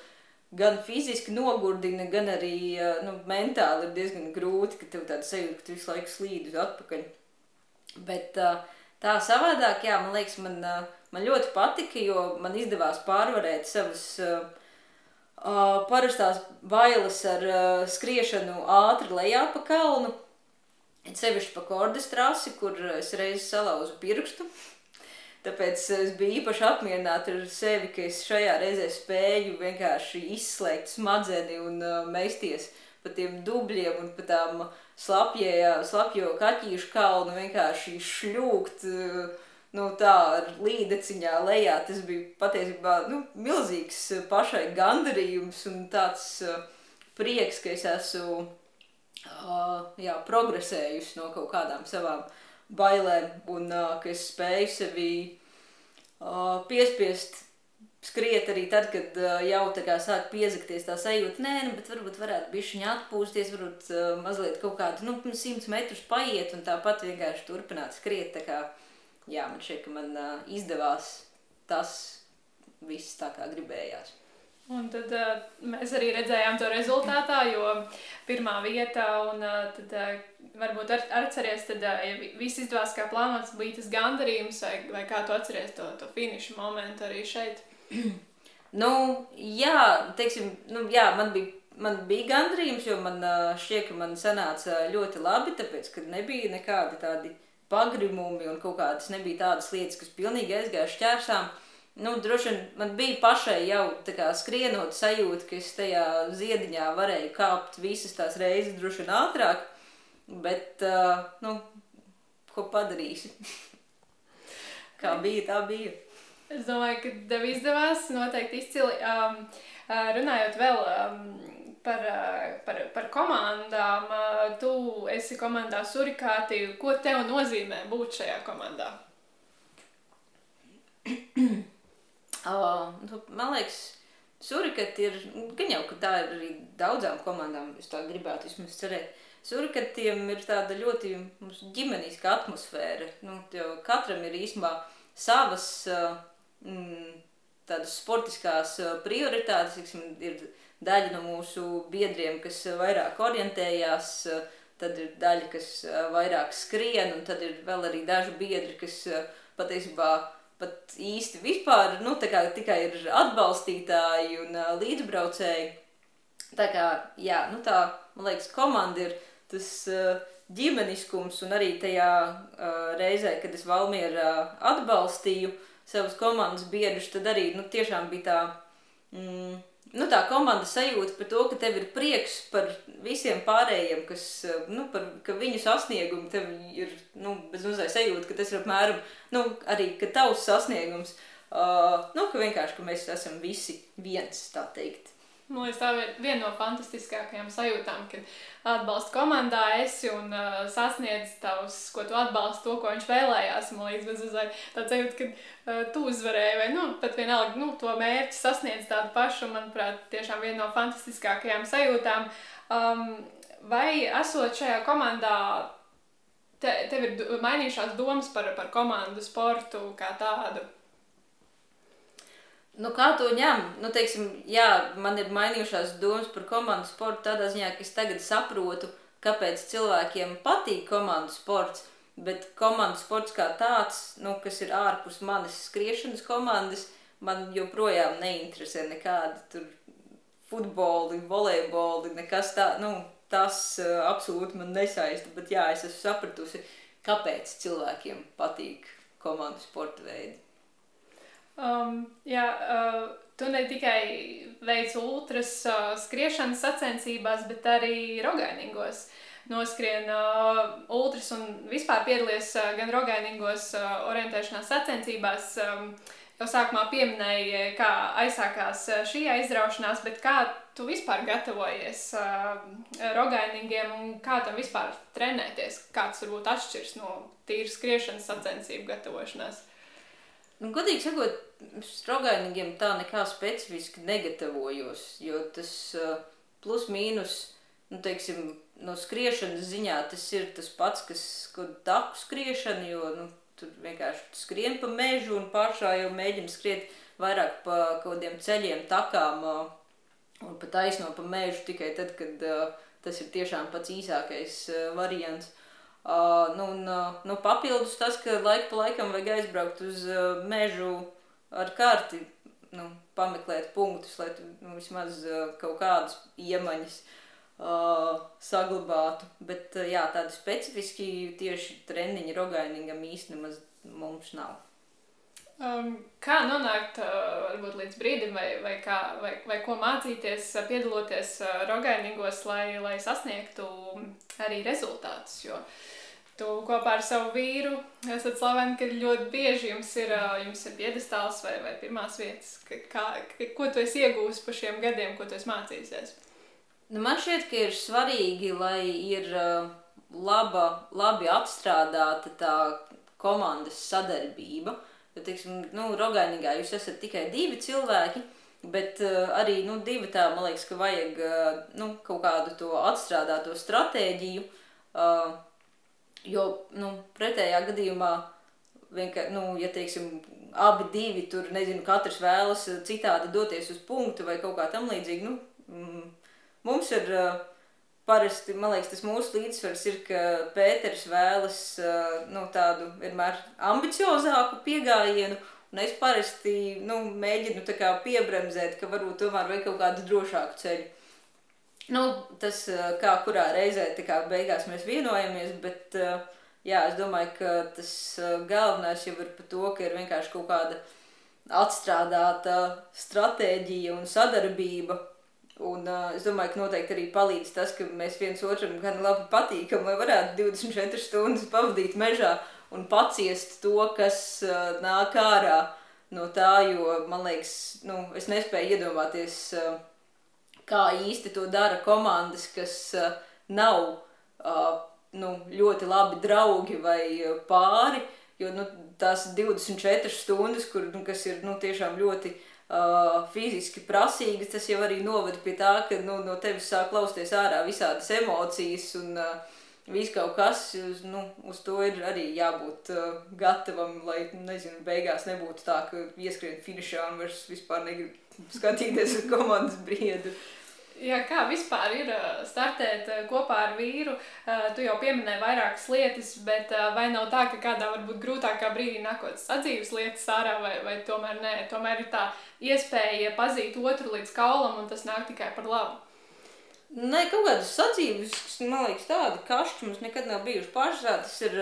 B: gan fiziski nogurdina, gan arī nu, mentāli ir diezgan grūti, ka tev tāda sajūta, ka tu visu laiku slīd uz atpakaļ. Bet tā savādāk, jā, man liekas, man Man ļoti patika, jo man izdevās pārvarēt savas parastās bailes ar skriešanu ātri lejā pa kalnu. Sevišķi pa kordes trasi, kur es reiz salauzu pirkstu. Tāpēc es biju īpaši apmierināta ar sevi, ka es šajā reizē spēju vienkārši izslēgt smadzeni un uh, mesties pa tiem dubļiem un pa tām slapjē, slapjo kaķīšu kalnu vienkārši šļūkt. Uh, nu, tā ar līdeciņā lejā. Tas bija patiesībā nu, milzīgs pašai gandarījums un tāds uh, prieks, ka es esmu uh, jā, progresējusi no kaut kādām savām bailēm un uh, ka es spēju sevi uh, piespiest skriet arī tad, kad uh, jau tā kā sāk piezakties tā sajūta, nē, nu, bet varbūt varētu bišķiņi atpūsties, varbūt uh, mazliet kaut kādu, nu, simts metrus paiet un tāpat vienkārši turpināt skriet, tā kā, jā, man šķiet, ka man uh, izdevās tas viss tā kā gribējās.
A: Un tad uh, mēs arī redzējām to rezultātā, jo pirmā vieta, un uh, tad uh, varbūt ar, atceries, tad, uh, ja viss izdevās kā plānots, bija tas gandarījums, vai, vai kā tu atceries to, to finišu momentu arī šeit?
B: nu, jā, teiksim, nu, jā, man bija. Man bija gandrījums, jo man šķiet, ka man sanāca ļoti labi, tāpēc, ka nebija nekādi tādi pagrimumi un kaut kādas nebija tādas lietas, kas pilnīgi aizgāja šķērsām. Uh, Nu, droši vien man bija pašai jau kā, skrienot sajūta, ka es tajā ziediņā varēju kāpt visas tās reizes, droši vien ātrāk. Bet, uh, nu, ko padarīsi? Kā bija, tā bija.
A: Es domāju, ka tev izdevās noteikti izcili. Um, runājot vēl um, par, par, par komandām, tu esi komandā Surikāti. Ko tev nozīmē būt šajā komandā?
B: Uh, man liekas, Surikati ir, gan jau, ka tā ir arī daudzām komandām, es tā gribētu vismaz cerēt. Surikatiem ir tāda ļoti ģimeniska atmosfēra. Nu, katram ir īstenībā savas mm, tādas sportiskās prioritātes. Tiksim, ir daļa no mūsu biedriem, kas vairāk orientējās, tad ir daļa, kas vairāk skrien, un tad ir vēl arī daži biedri, kas patiesībā pat īsti vispār, nu, tā kā tikai ir atbalstītāji un uh, līdzbraucēji. Tā kā, jā, nu tā, man liekas, komanda ir tas uh, ģimeniskums un arī tajā uh, reizē, kad es Valmierā atbalstīju savus komandas biedrus, tad arī, nu, tiešām bija tā, mm, nu, tā komandas sajūta par to, ka tev ir prieks par visiem pārējiem, kas, nu, par, ka viņu sasniegumi tev ir, nu, bez mazliet sajūta, ka tas ir apmēram, nu, arī, ka tavs sasniegums, uh, nu, ka vienkārši, ka mēs esam visi viens, tā teikt.
A: Man liekas, tā ir viena no fantastiskākajām sajūtām, kad atbalsta komandā esi un uh, sasniedz tavs, ko tu atbalsti, to, ko viņš vēlējās. Man liekas, bez uzvārda tāds sajūta, ka uh, tu uzvarēji, vai nu, pat vienalga, nu, to mērķi sasniedz tādu pašu, manuprāt, tiešām viena no fantastiskākajām sajūtām. Um, vai esot šajā komandā, te, tev ir mainījušās domas par, par komandu sportu kā tādu?
B: Nu, kā to ņem? Nu, teiksim, jā, man ir mainījušās domas par komandu sportu tādā ziņā, ka es tagad saprotu, kāpēc cilvēkiem patīk komandu sports. Bet komandu sports kā tāds, nu, kas ir ārpus manas skriešanas komandas, man joprojām neinteresē nekādi tur futboli, volejboli, nekas tā, nu, tas uh, absolūti man nesaista. Bet jā, es esmu sapratusi, kāpēc cilvēkiem patīk komandu sporta veidi.
A: Um, jā, uh, tu ne tikai veic ultras uh, skriešanas sacensībās, bet arī rogainīgos. Noskrien uh, ultras un vispār piedalies uh, gan rogainīgos uh, orientēšanās sacensībās. Um, jau sākumā pieminēji, kā aizsākās uh, šī aizraušanās, bet kā tu vispār gatavojies uh, rogainīgiem un kā tam vispār trenēties? Kāds varbūt atšķirs no tīras skriešanas sacensību gatavošanās?
B: Nu, godīgi sakot, strogainīgiem tā nekā specifiski negatavojos, jo tas uh, plus mīnus, nu, teiksim, no skriešanas ziņā tas ir tas pats, kas, ko taku skriešana, jo, nu, tur vienkārši skrien pa mežu un pašā jau mēģina skriet vairāk pa kaut kādiem ceļiem, takām uh, un pa taisno pa mežu tikai tad, kad uh, tas ir tiešām pats īsākais variants. Uh, nu, un, nu, papildus tas, ka laika pa laikam vajag aizbraukt uz uh, mežu ar karti nu, pameklēt punktus, lai tu nu, vismaz uh, kaut kādas iemaņas uh, saglabātu. Bet uh, jā, tādi specifiski tieši treniņi rogainīgam īstenībā mums nav.
A: Um, kā nonākt uh, līdz brīdim, vai, vai, kā, vai, vai ko mācīties, piedaloties uh, rogainīgos, lai, lai sasniegtu arī rezultātus? Jo uh, Tu kopā ar savu vīru esat slaveni, ka ļoti bieži jums ir, jums ir piedestāls vai, vai pirmās vietas. Kā, ko tu esi iegūmis pa šiem gadiem, ko tu esi mācījies?
B: Nu, man šķiet, ka ir svarīgi, lai ir laba, labi apstrādāta tā komandas sadarbība. Jo, teiksim, nu, rogainīgā jūs esat tikai divi cilvēki, bet uh, arī, nu, divi tā, man liekas, ka vajag, uh, nu, kaut kādu to atstrādāto stratēģiju, uh, jo, nu, pretējā gadījumā, vienkār, nu, ja, teiksim, abi divi tur, nezinu, katrs vēlas citādi doties uz punktu vai kaut kā tam līdzīgi, nu, mm, mums ir... Uh, parasti, man liekas, tas mūsu līdzsvars ir, ka Pēters vēlas nu, tādu vienmēr ambiciozāku pieejamību, un es parasti nu, mēģinu piebremzēt, ka varbūt tomēr vajag kaut kādu drošāku ceļu. Nu, tas kā kurā reizē kā beigās mēs vienojamies, bet jā, es domāju, ka tas galvenais jau ir par to, ka ir vienkārši kaut kāda atstrādāta stratēģija un sadarbība. Un uh, es domāju, ka noteikti arī palīdz tas, ka mēs viens otram gan labi patīkam, lai varētu 24 stundas pavadīt mežā un paciest to, kas uh, nāk ārā no tā, jo man liekas, nu, es nespēju iedomāties, uh, kā īsti to dara komandas, kas uh, nav uh, nu, ļoti labi draugi vai uh, pāri, jo nu, tās 24 stundas, kur, nu, kas ir nu, tiešām ļoti uh, fiziski prasīgas, tas jau arī novada pie tā, ka nu, no tevis sāk klausties ārā visādas emocijas un uh, viss kaut kas, uz, nu, uz to ir arī jābūt uh, gatavam, lai, nezinu, beigās nebūtu tā, ka ieskrien finišā un vairs vispār negrib skatīties uz komandas briedu.
A: Ja, kā vispār ir startēt kopā ar vīru? Tu jau pieminēji vairākas lietas, bet vai nav tā, ka kādā varbūt grūtākā brīdī nākot sadzīves lietas ārā, vai, vai tomēr nē? Tomēr ir tā iespēja pazīt otru līdz kaulam, un tas nāk tikai par labu.
B: Nē, kaut kādas sadzīves, man liekas, tādi kašķi mums nekad nav bijuši pašā. Tas ir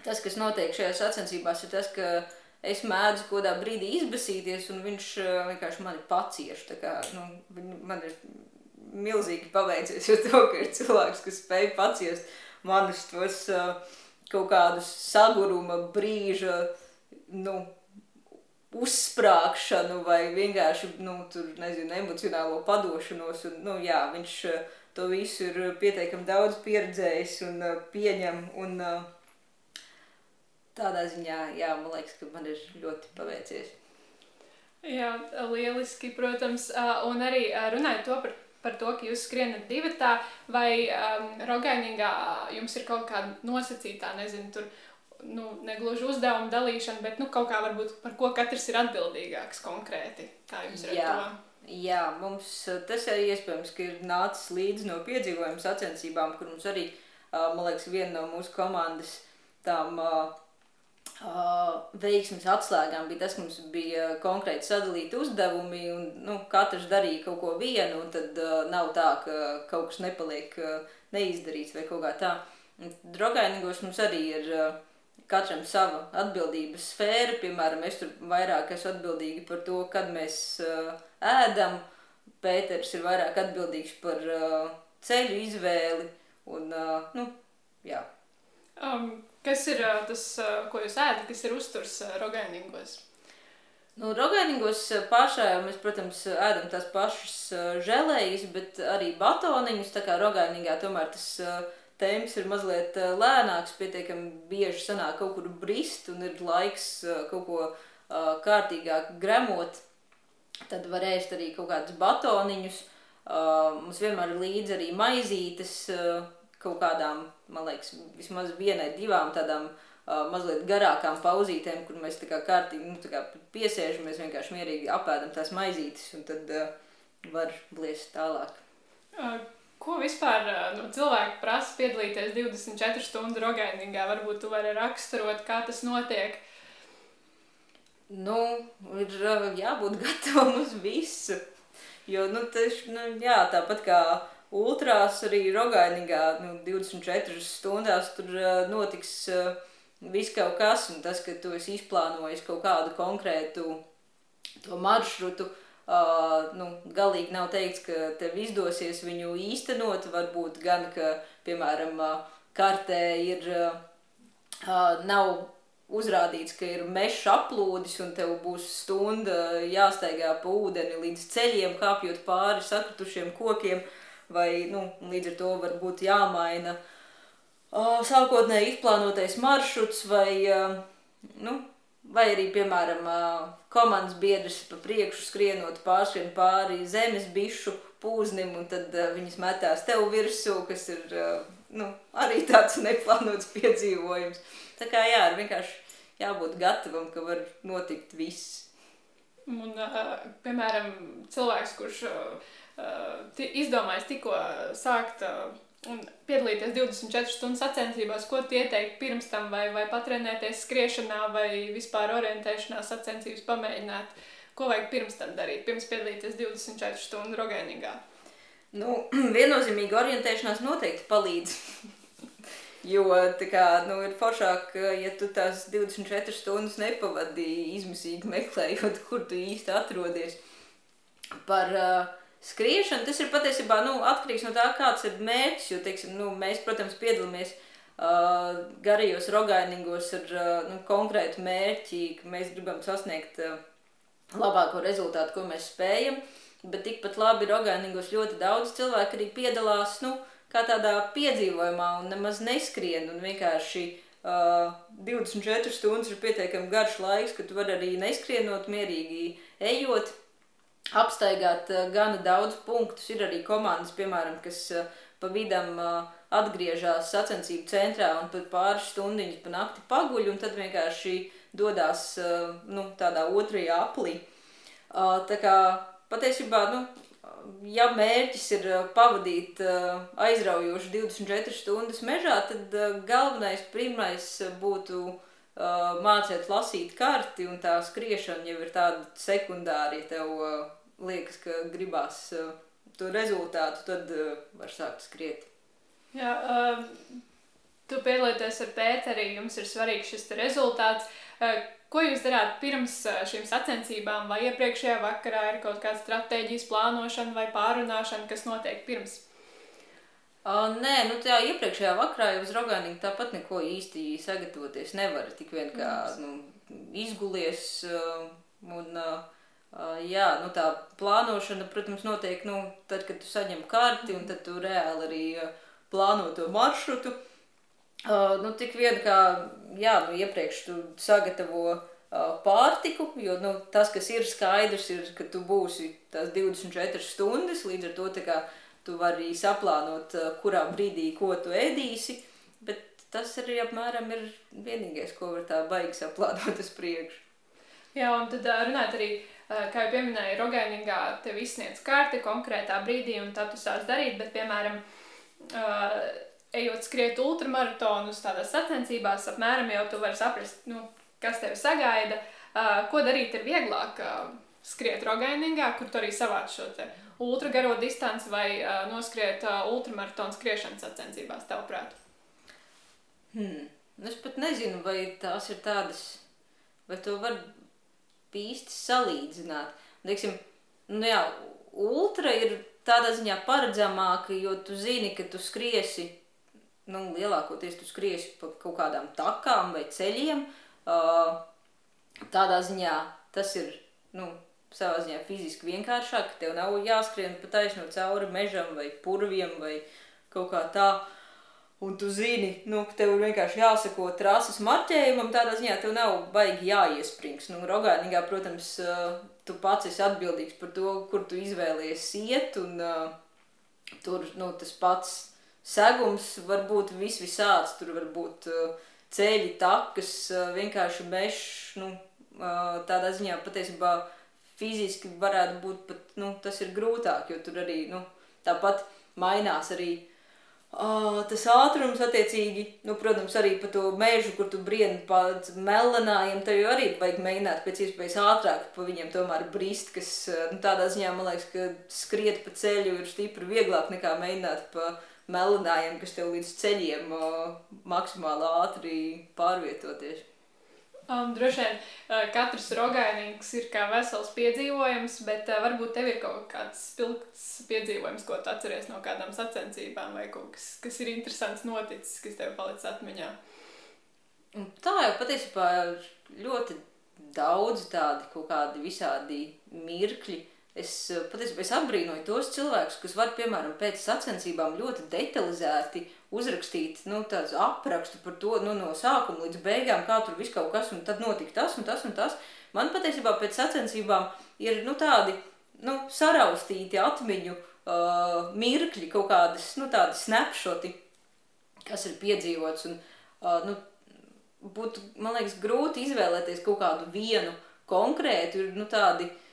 B: tas, kas notiek šajās sacensībās, ir tas, ka es mēdzu kaut kādā brīdī izbasīties, un viņš uh, vienkārši mani pacieš. Kā, nu, man ir milzīgi paveicies ar to, ka ir cilvēks, kas spēj paciest manus tos uh, kaut kādus saguruma brīža, nu, uzsprāgšanu vai vienkārši, nu, tur, nezinu, emocionālo padošanos, un, nu, jā, viņš uh, to visu ir pietiekami daudz pieredzējis un pieņem, un uh, tādā ziņā, jā, man liekas, ka man ir ļoti paveicies.
A: Jā, lieliski, protams, un arī runājot to par, par to, ka jūs skrienat divatā, vai um, rogainīgā jums ir kaut kāda nosacītā, nezinu, tur, nu, negluži uzdevuma dalīšana, bet, nu, kaut kā varbūt par ko katrs ir atbildīgāks konkrēti, kā jums ir
B: jā. Jā, mums tas arī iespējams, ka ir nācis līdzi no piedzīvojuma sacensībām, kur mums arī, man liekas, viena no mūsu komandas tām uh, Uh, veiksmes atslēgām bija tas, ka mums bija konkrēti sadalīti uzdevumi, un nu, katrs darīja kaut ko vienu, un tad uh, nav tā, ka kaut kas nepaliek uh, neizdarīts vai kaut kā tā. Drogainīgos mums arī ir uh, katram sava atbildības sfēra, piemēram, es tur vairāk esmu atbildīga par to, kad mēs uh, ēdam, Pēters ir vairāk atbildīgs par uh, ceļu izvēli, un, uh, nu, jā.
A: Um, Kas ir tas, ko jūs ēdat, kas ir uzturs rogainīgos?
B: Nu, rogainīgos pašā mēs, protams, ēdam tās pašas žēlējas, bet arī batoniņus. Tā kā rogainīgā tomēr tas temps ir mazliet lēnāks, pietiekami bieži sanāk kaut kur brist un ir laiks kaut ko kārtīgāk gremot. Tad var ēst arī kaut kādus batoniņus. Mums vienmēr ir līdzi arī maizītes kaut kādām, man liekas, vismaz vienai, divām tādām uh, mazliet garākām pauzītēm, kur mēs tā kā kārtīgi nu, tā kā piesēžamies, vienkārši mierīgi apēdam tās maizītes un tad uh, var bliest tālāk.
A: Uh. Ko vispār nu, cilvēki prasa piedalīties 24 stundu rogainīgā? Varbūt tu vari raksturot, kā tas notiek.
B: Nu, ir jābūt gatavam uz visu. Jo, nu, tas, nu, jā, tāpat kā ultrās arī Rogainīgā nu, 24 stundās tur uh, notiks uh, viss kaut kas, un tas, ka tu esi izplānojis kaut kādu konkrētu to maršrutu, uh, nu, galīgi nav teikts, ka tev izdosies viņu īstenot, varbūt gan, ka, piemēram, kartē ir, uh, nav uzrādīts, ka ir mežs aplūdis un tev būs stunda jāstaigā pa ūdeni līdz ceļiem, kāpjot pāri sakritušiem kokiem, uh, vai nu, līdz ar to varbūt jāmaina uh, sākotnēji izplānotais maršruts vai uh, nu, vai arī, piemēram, uh, komandas biedrs pa priekšu skrienot pārskrien pāri zemes bišu pūznim, un tad uh, viņas metās tev virsū, kas ir uh, nu, arī tāds neplānots piedzīvojums. Tā kā jā, ir vienkārši jābūt gatavam, ka var notikt viss.
A: Un, uh, piemēram, cilvēks, kurš uh, izdomājis tikko sākt un piedalīties 24 stundu sacensībās, ko tu ieteiktu pirms tam, vai, vai patrenēties skriešanā, vai vispār orientēšanās sacensības pamēģināt? Ko vajag pirms tam darīt, pirms piedalīties 24 stundu rogēningā?
B: Nu, viennozīmīgi orientēšanās noteikti palīdz. Jo kā, nu, ir foršāk, ja tu tās 24 stundas nepavadīji izmisīgi meklējot, kur tu īsti atrodies. Par uh, skriešanu tas ir patiesībā nu, atkarīgs no tā, kāds ir mērķis. Jo, teiksim, nu, mēs, protams, piedalāmies uh, garajos rogainingos ar uh, nu, konkrētu mērķi, ka mēs gribam sasniegt uh, labāko rezultātu, ko mēs spējam. Bet tikpat labi rogainingos ļoti daudz cilvēku arī piedalās. Nu, tādā piedzīvojumā un nemaz neskrien un vienkārši uh, 24 stundas ir pietiekami garš laiks, ka tu vari arī neskrienot mierīgi ejot, apstaigāt uh, gana daudz punktus. Ir arī komandas, piemēram, kas uh, pa vidam uh, atgriežas sacensību centrā un pat pāris stundiņas pa nakti paguļ un tad vienkārši dodās uh, nu, tādā otrajā aplī. Tā kā patiesībā, nu, ja mērķis ir pavadīt aizraujoši 24 stundas mežā, tad galvenais, pirmais būtu mācīt lasīt karti, un tā skriešana jau ir tāda sekundāra, ja tev liekas, ka gribās to rezultātu, tad var sākt skriet.
A: Jā, uh, tu piedalīties ar Pēteri, jums ir svarīgs šis rezultāts. Uh, Ko jūs darāt pirms šīm sacensībām, vai iepriekšējā vakarā ir kaut kāda stratēģijas plānošana vai pārunāšana, kas notiek pirms?
B: Uh, nē, nu tā iepriekšējā vakarā jau uz Rogānīgi tāpat neko īsti sagatavoties nevar. Tik vien kā nu, izgulies uh, un uh, jā, nu tā plānošana, protams, notiek nu, tad, kad tu saņem karti un tad tu reāli arī uh, plāno to maršrutu. Uh, Uh, nu, tik vien kā, jā, nu, iepriekš tu sagatavo uh, pārtiku, jo nu, tas, kas ir skaidrs, ir, ka tu būsi tās 24 stundas, līdz ar to kā, tu vari saplānot, uh, kurā brīdī ko tu ēdīsi, bet tas arī apmēram ir vienīgais, ko var tā baigi saplānot uz priekšu.
A: Jā, un tad runāt arī, kā jau pieminēja, Rogainingā tev izsniedz karti konkrētā brīdī, un tad tu sāc darīt, bet, piemēram, ejot skriet ultramaratonus tādās sacensībās, apmēram jau tu vari saprast, nu, kas tevi sagaida, ko darīt ir vieglāk. Skriet rogainingā, kur tu arī savāc šo te ultragaro distanci vai uh, noskriet uh, ultramaratonu skriešanas sacensībās, tavuprāt?
B: Hmm. Es pat nezinu, vai tās ir tādas, vai to var īsti salīdzināt. Teiksim, nu jā, ultra ir tādā ziņā paredzamāka, jo tu zini, ka tu skriesi nu, lielākoties tu skriesi pa kaut kādām takām vai ceļiem. Uh, tādā ziņā tas ir nu, savā ziņā fiziski vienkāršāk. Tev nav jāskrien pa taisno cauri mežam vai purviem vai kaut kā tā. Un tu zini, nu, ka tev vienkārši jāsako trases marķējumam, tādā ziņā tev nav baigi jāiesprings. Nu, Rogānīgā, protams, uh, tu pats esi atbildīgs par to, kur tu izvēlies iet, un uh, tur, nu, tas pats segums var būt vis visāds. Tur var būt uh, ceļi, takas, uh, vienkārši mežs. Nu, tādā ziņā patiesībā fiziski varētu būt pat, nu, tas ir grūtāk, jo tur arī, nu, tāpat mainās arī Uh, tas ātrums, attiecīgi, nu, protams, arī pa to mežu, kur tu brieni pa melanājiem, tev jau arī vajag mēģināt pēc iespējas ātrāk pa viņiem tomēr brist, kas, nu, tādā ziņā, man liekas, ka skriet pa ceļu ir stipri vieglāk nekā mēģināt pa melanājiem, kas tev līdz ceļiem uh, maksimāli ātri pārvietoties.
A: Um, droši vien uh, katrs rogainīgs ir kā vesels piedzīvojums, bet uh, varbūt tev ir kaut kāds spilgts piedzīvojums, ko tu atceries no kādām sacensībām, vai kaut kas, kas ir interesants noticis, kas tev palicis atmiņā.
B: Tā jau patiesībā ļoti daudz tādi kaut kādi visādi mirkļi. Es patiesībā es apbrīnoju tos cilvēkus, kas var, piemēram, pēc sacensībām ļoti detalizēti uzrakstīt nu, tādu aprakstu par to nu, no sākuma līdz beigām, kā tur viss kaut kas, un tad notika tas un tas un tas. Man patiesībā pēc sacensībām ir nu, tādi nu, saraustīti atmiņu uh, mirkļi, kaut kādas nu, snapshoti, kas ir piedzīvots. Un, uh, nu, būtu, man liekas, grūti izvēlēties kaut kādu vienu konkrētu, nu, tādi Uh,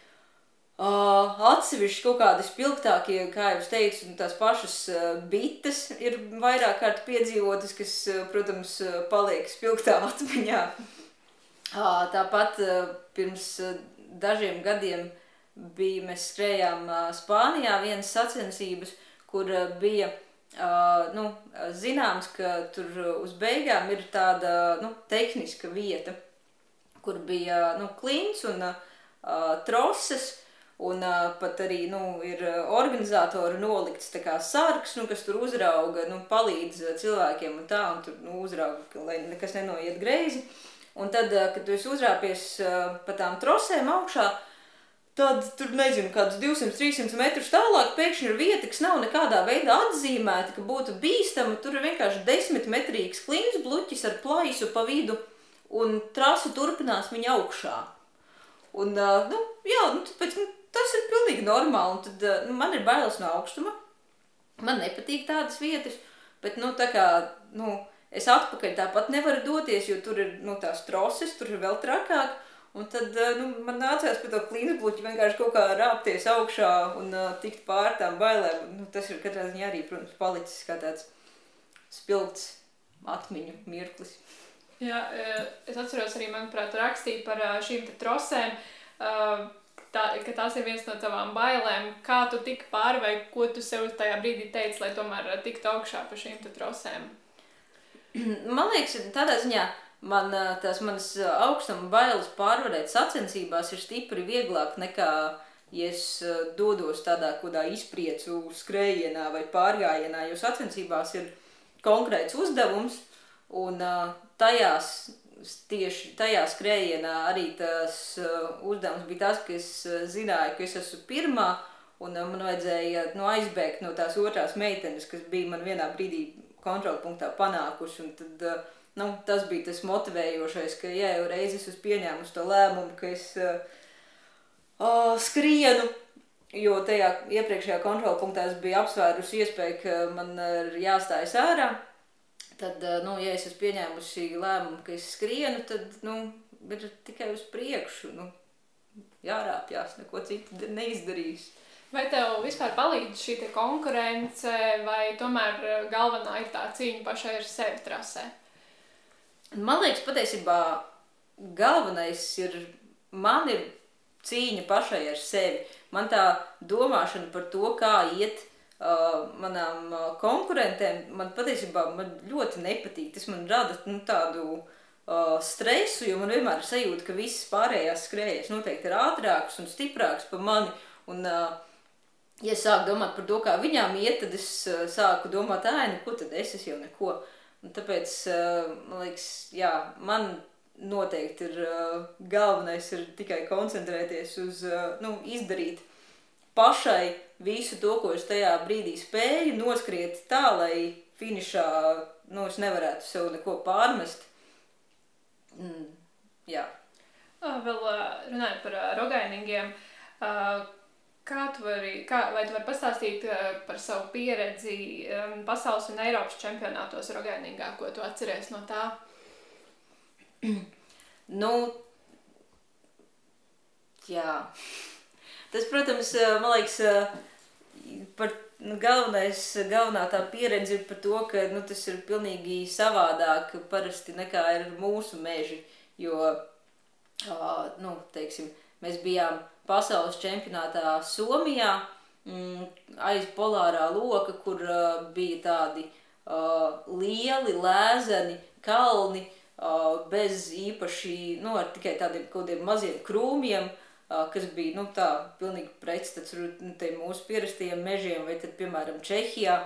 B: atsevišķi kaut kādi spilgtākie, kā jau teicu, tās pašas uh, bites ir vairāk kārt piedzīvotas, kas, uh, protams, uh, paliek spilgtā atmiņā. Uh, tāpat uh, pirms uh, dažiem gadiem bija, mēs skrējām uh, Spānijā vienas sacensības, kur uh, bija uh, nu, zināms, ka tur uz beigām ir tāda nu, tehniska vieta, kur bija nu, klints un uh, troses, Un uh, pat arī nu, ir organizatori nolikts sargs, nu, kas tur uzrauga, nu, palīdz cilvēkiem un tā, un tur nu, uzrauga, lai nekas nenoiet greizi. Un tad, kad tu uzrāpies uh, pa tām trosēm augšā, tad tur nezinu, kādus 200-300 metrus tālāk pēkšņi ir vieta, kas nav nekādā veidā atzīmēta, ka būtu bīstama. Tur ir vienkārši desmitmetrīgs klīns bluķis ar plaisu pa vidu, un trasa turpinās viņa augšā. Un, uh, nu, jā, nu, pēc, nu, tas ir pilnīgi normāli. Un tad uh, nu, man ir bailes no augstuma. Man nepatīk tādas vietas, bet, nu, tā kā, nu, es atpakaļ tāpat nevaru doties, jo tur ir, nu, tās troses, tur ir vēl trakāk. Un tad uh, nu, man nācās pie tā klīnzbluķa vienkārši kaut kā rāpties augšā un uh, tikt pār tām bailēm. Nu, tas ir katrā ziņā arī, protams, palicis kā tāds spilgts atmiņu mirklis.
A: Jā, es atceros arī, manuprāt, rakstīt par šīm trosēm tā, ka tās ir viens no tavām bailēm. Kā tu tiki pāri vai ko tu sev tajā brīdī teici, lai tomēr eh, tiktu augšā pa šīm trosēm?
B: Man liekas, tādā ziņā man eh, tās manas eh, augstuma bailes pārvarēt sacensībās ir stipri vieglāk nekā, ja es dodos tādā kādā izpriecu skrējienā vai pārgājienā, jo sacensībās ir konkrēts uzdevums, un tajās tieši tajā skrējienā arī tas uh, uzdevums bija tas, ka es uh, zināju, ka es esmu pirmā, un uh, man vajadzēja nu, aizbēgt no tās otrās meitenes, kas bija man vienā brīdī kontrolpunktā panākuši. Tad, uh, nu, tas bija tas motivējošais, ka jā, jau reizi es esmu pieņēmusi to lēmumu, ka es uh, skrienu. Jo tajā iepriekšējā kontrolpunktā es biju apsvērusi iespēju, ka man ir jāstājas ārā tad, eh, nu, ja es esmu pieņēmusi lēmumu, ka es skrienu, tad, nu, ir tikai uz priekšu, nu, jārāpjās, neko citu neizdarīs.
A: Vai tev vispār palīdz šī konkurence, vai tomēr eh, galvenā ir tā cīņa pašai ar sevi trasē?
B: Man liekas, patiesībā galvenais ir, man ir cīņa pašai ar sevi. Man tā domāšana par to, kā iet manām uh, konkurentēm, man patiesībā man ļoti nepatīk. Tas man rada nu, tādu uh, stresu, jo man vienmēr ir sajūta, ka visas pārējās skrējas noteikti ir ātrākas un stiprākas par mani. Un, uh, ja es sāku domāt par to, kā viņām iet, tad es uh, sāku domāt, ah, nu, ko tad es esmu jau neko. Un tāpēc, uh, man liekas, jā, man noteikti ir uh, galvenais ir tikai koncentrēties uz, uh, nu, izdarīt pašai visu to, ko es tajā brīdī spēju, noskriet tā, lai finišā nu, es nevarētu sev neko pārmest. Mm, jā.
A: Vēl runājot par rogainingiem, kā tu vari, kā, vai tu vari pastāstīt par savu pieredzi pasaules un Eiropas čempionātos rogainingā, ko tu atceries no tā?
B: nu, jā. Tas, protams, man liekas, par nu, galvenais, galvenā tā pieredze ir par to, ka nu, tas ir pilnīgi savādāk parasti nekā ir mūsu meži, jo, uh, nu, teiksim, mēs bijām pasaules čempionātā Somijā, mm, aiz polārā loka, kur uh, bija tādi uh, lieli, lēzeni kalni, uh, bez īpaši, nu, ar tikai tādiem kaut kādiem maziem krūmiem, kas bija nu, tā, pilnīgi pretstats nu, mūsu pierastajiem mežiem, vai tad, piemēram, Čehijā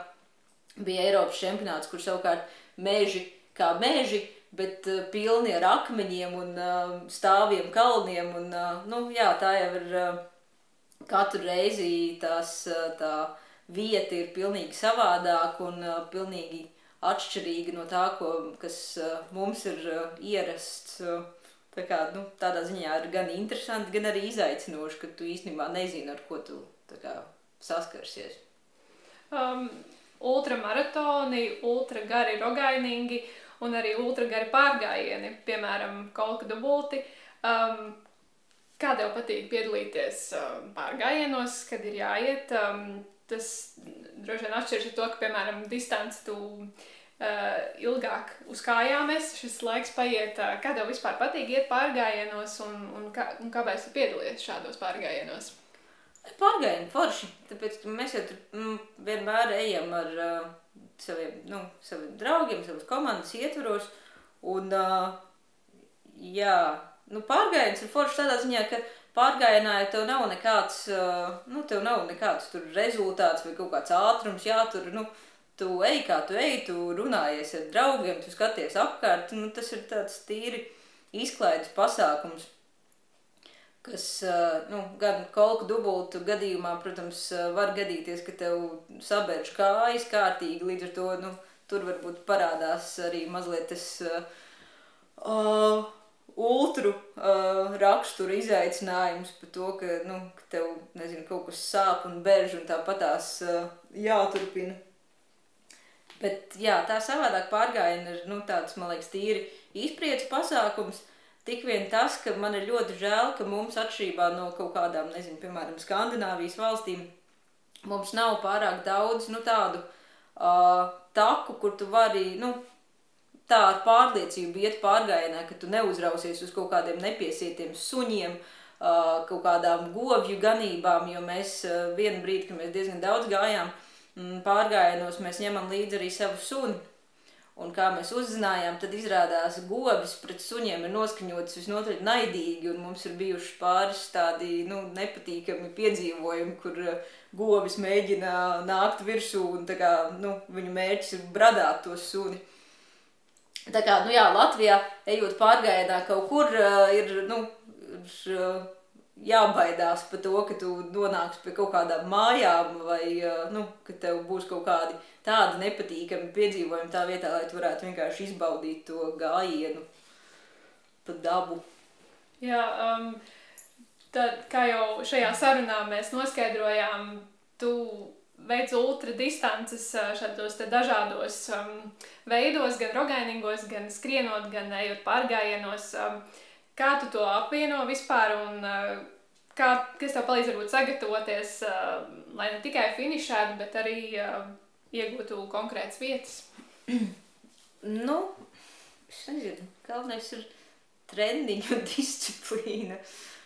B: bija Eiropas čempionāts, kur savukārt meži kā meži, bet uh, pilni ar akmeņiem un uh, stāviem kalniem. Un, uh, nu, jā, tā jau ir uh, katru reizi tās, tā vieta ir pilnīgi savādāka un uh, pilnīgi atšķirīga no tā, ko, kas uh, mums ir uh, ierasts. Uh, tā kā, nu, tādā ziņā ir gan interesanti, gan arī izaicinoši, ka tu īstenībā nezini, ar ko tu kā, saskarsies.
A: Um, ultramaratoni, ultra gari rogainingi un arī ultra gari pārgājieni, piemēram, kolka dubulti. Um, Kā tev patīk piedalīties um, pārgājienos, kad ir jāiet? Um, tas droši vien atšķiras ar to, ka, piemēram, distance tu uh, ilgāk uz kājām esi, šis laiks paiet. Uh, kā tev vispār patīk iet pārgājienos un, un, kā, un kāpēc tu piedalies šādos pārgājienos?
B: Pārgājieni forši, tāpēc mēs jau tur mm, vienmēr ejam ar uh, saviem, nu, saviem draugiem, savas komandas ietvaros. Un, uh, jā, nu, pārgājiens ir foršs tādā ziņā, ka pārgājienā ja tev nav nekāds, uh, nu, tev nav nekāds tur rezultāts vai kaut kāds ātrums, jā, tur, nu, tu ej kā tu ej, tu runājies ar draugiem, tu skaties apkārt, nu, tas ir tāds tīri izklaides pasākums kas uh, nu, gan kolku dubultu gadījumā, protams, uh, var gadīties, ka tev sabērž kājas kārtīgi, līdz ar to nu, tur varbūt parādās arī mazliet tas uh, ultru uh, rakstura izaicinājums par to, ka, nu, ka tev, nezinu, kaut kas sāp un berž un tāpat tās uh, jāturpina. Bet, jā, tā savādāk pārgājiena ir, nu, tāds, man liekas, tīri izpriec pasākums. Tik vien tas, ka man ir ļoti žēl, ka mums atšķirībā no kaut kādām, nezinu, piemēram, Skandināvijas valstīm, mums nav pārāk daudz, nu, tādu uh, taku, kur tu vari, nu, tā ar pārliecību iet pārgājienā, ka tu neuzrausies uz kaut kādiem nepiesietiem suņiem, kaut kādām govju ganībām, jo mēs vienu brīdi, kad mēs diezgan daudz gājām mm, pārgājienos, mēs ņemam līdzi arī savu suni. Un kā mēs uzzinājām, tad izrādās govis pret suņiem ir noskaņots visnotaļ naidīgi, un mums ir bijuši pāris tādi nu, nepatīkami piedzīvojumi, kur govis mēģina nākt virsū, un kā, nu, viņu mērķis ir bradāt to suni. Tā kā, nu jā, Latvijā, ejot pārgājienā kaut kur, uh, ir, nu, ir jābaidās par to, ka tu nonāksi pie kaut kādām mājām vai, nu, ka tev būs kaut kādi tādi nepatīkami piedzīvojumi tā vietā, lai tu varētu vienkārši izbaudīt to gājienu pa dabu.
A: Jā, um, tad, kā jau šajā sarunā mēs noskaidrojām, tu veic ultradistances šādos dažādos um, veidos, gan rogainīgos, gan skrienot, gan ejot pārgājienos. Um, kā tu to apvieno vispār un uh, kā, kas tev palīdz varbūt sagatavoties, uh, lai ne tikai finišētu, bet arī uh, iegūtu konkrētas vietas?
B: nu, es nezinu, galvenais ir treniņu un disciplīna.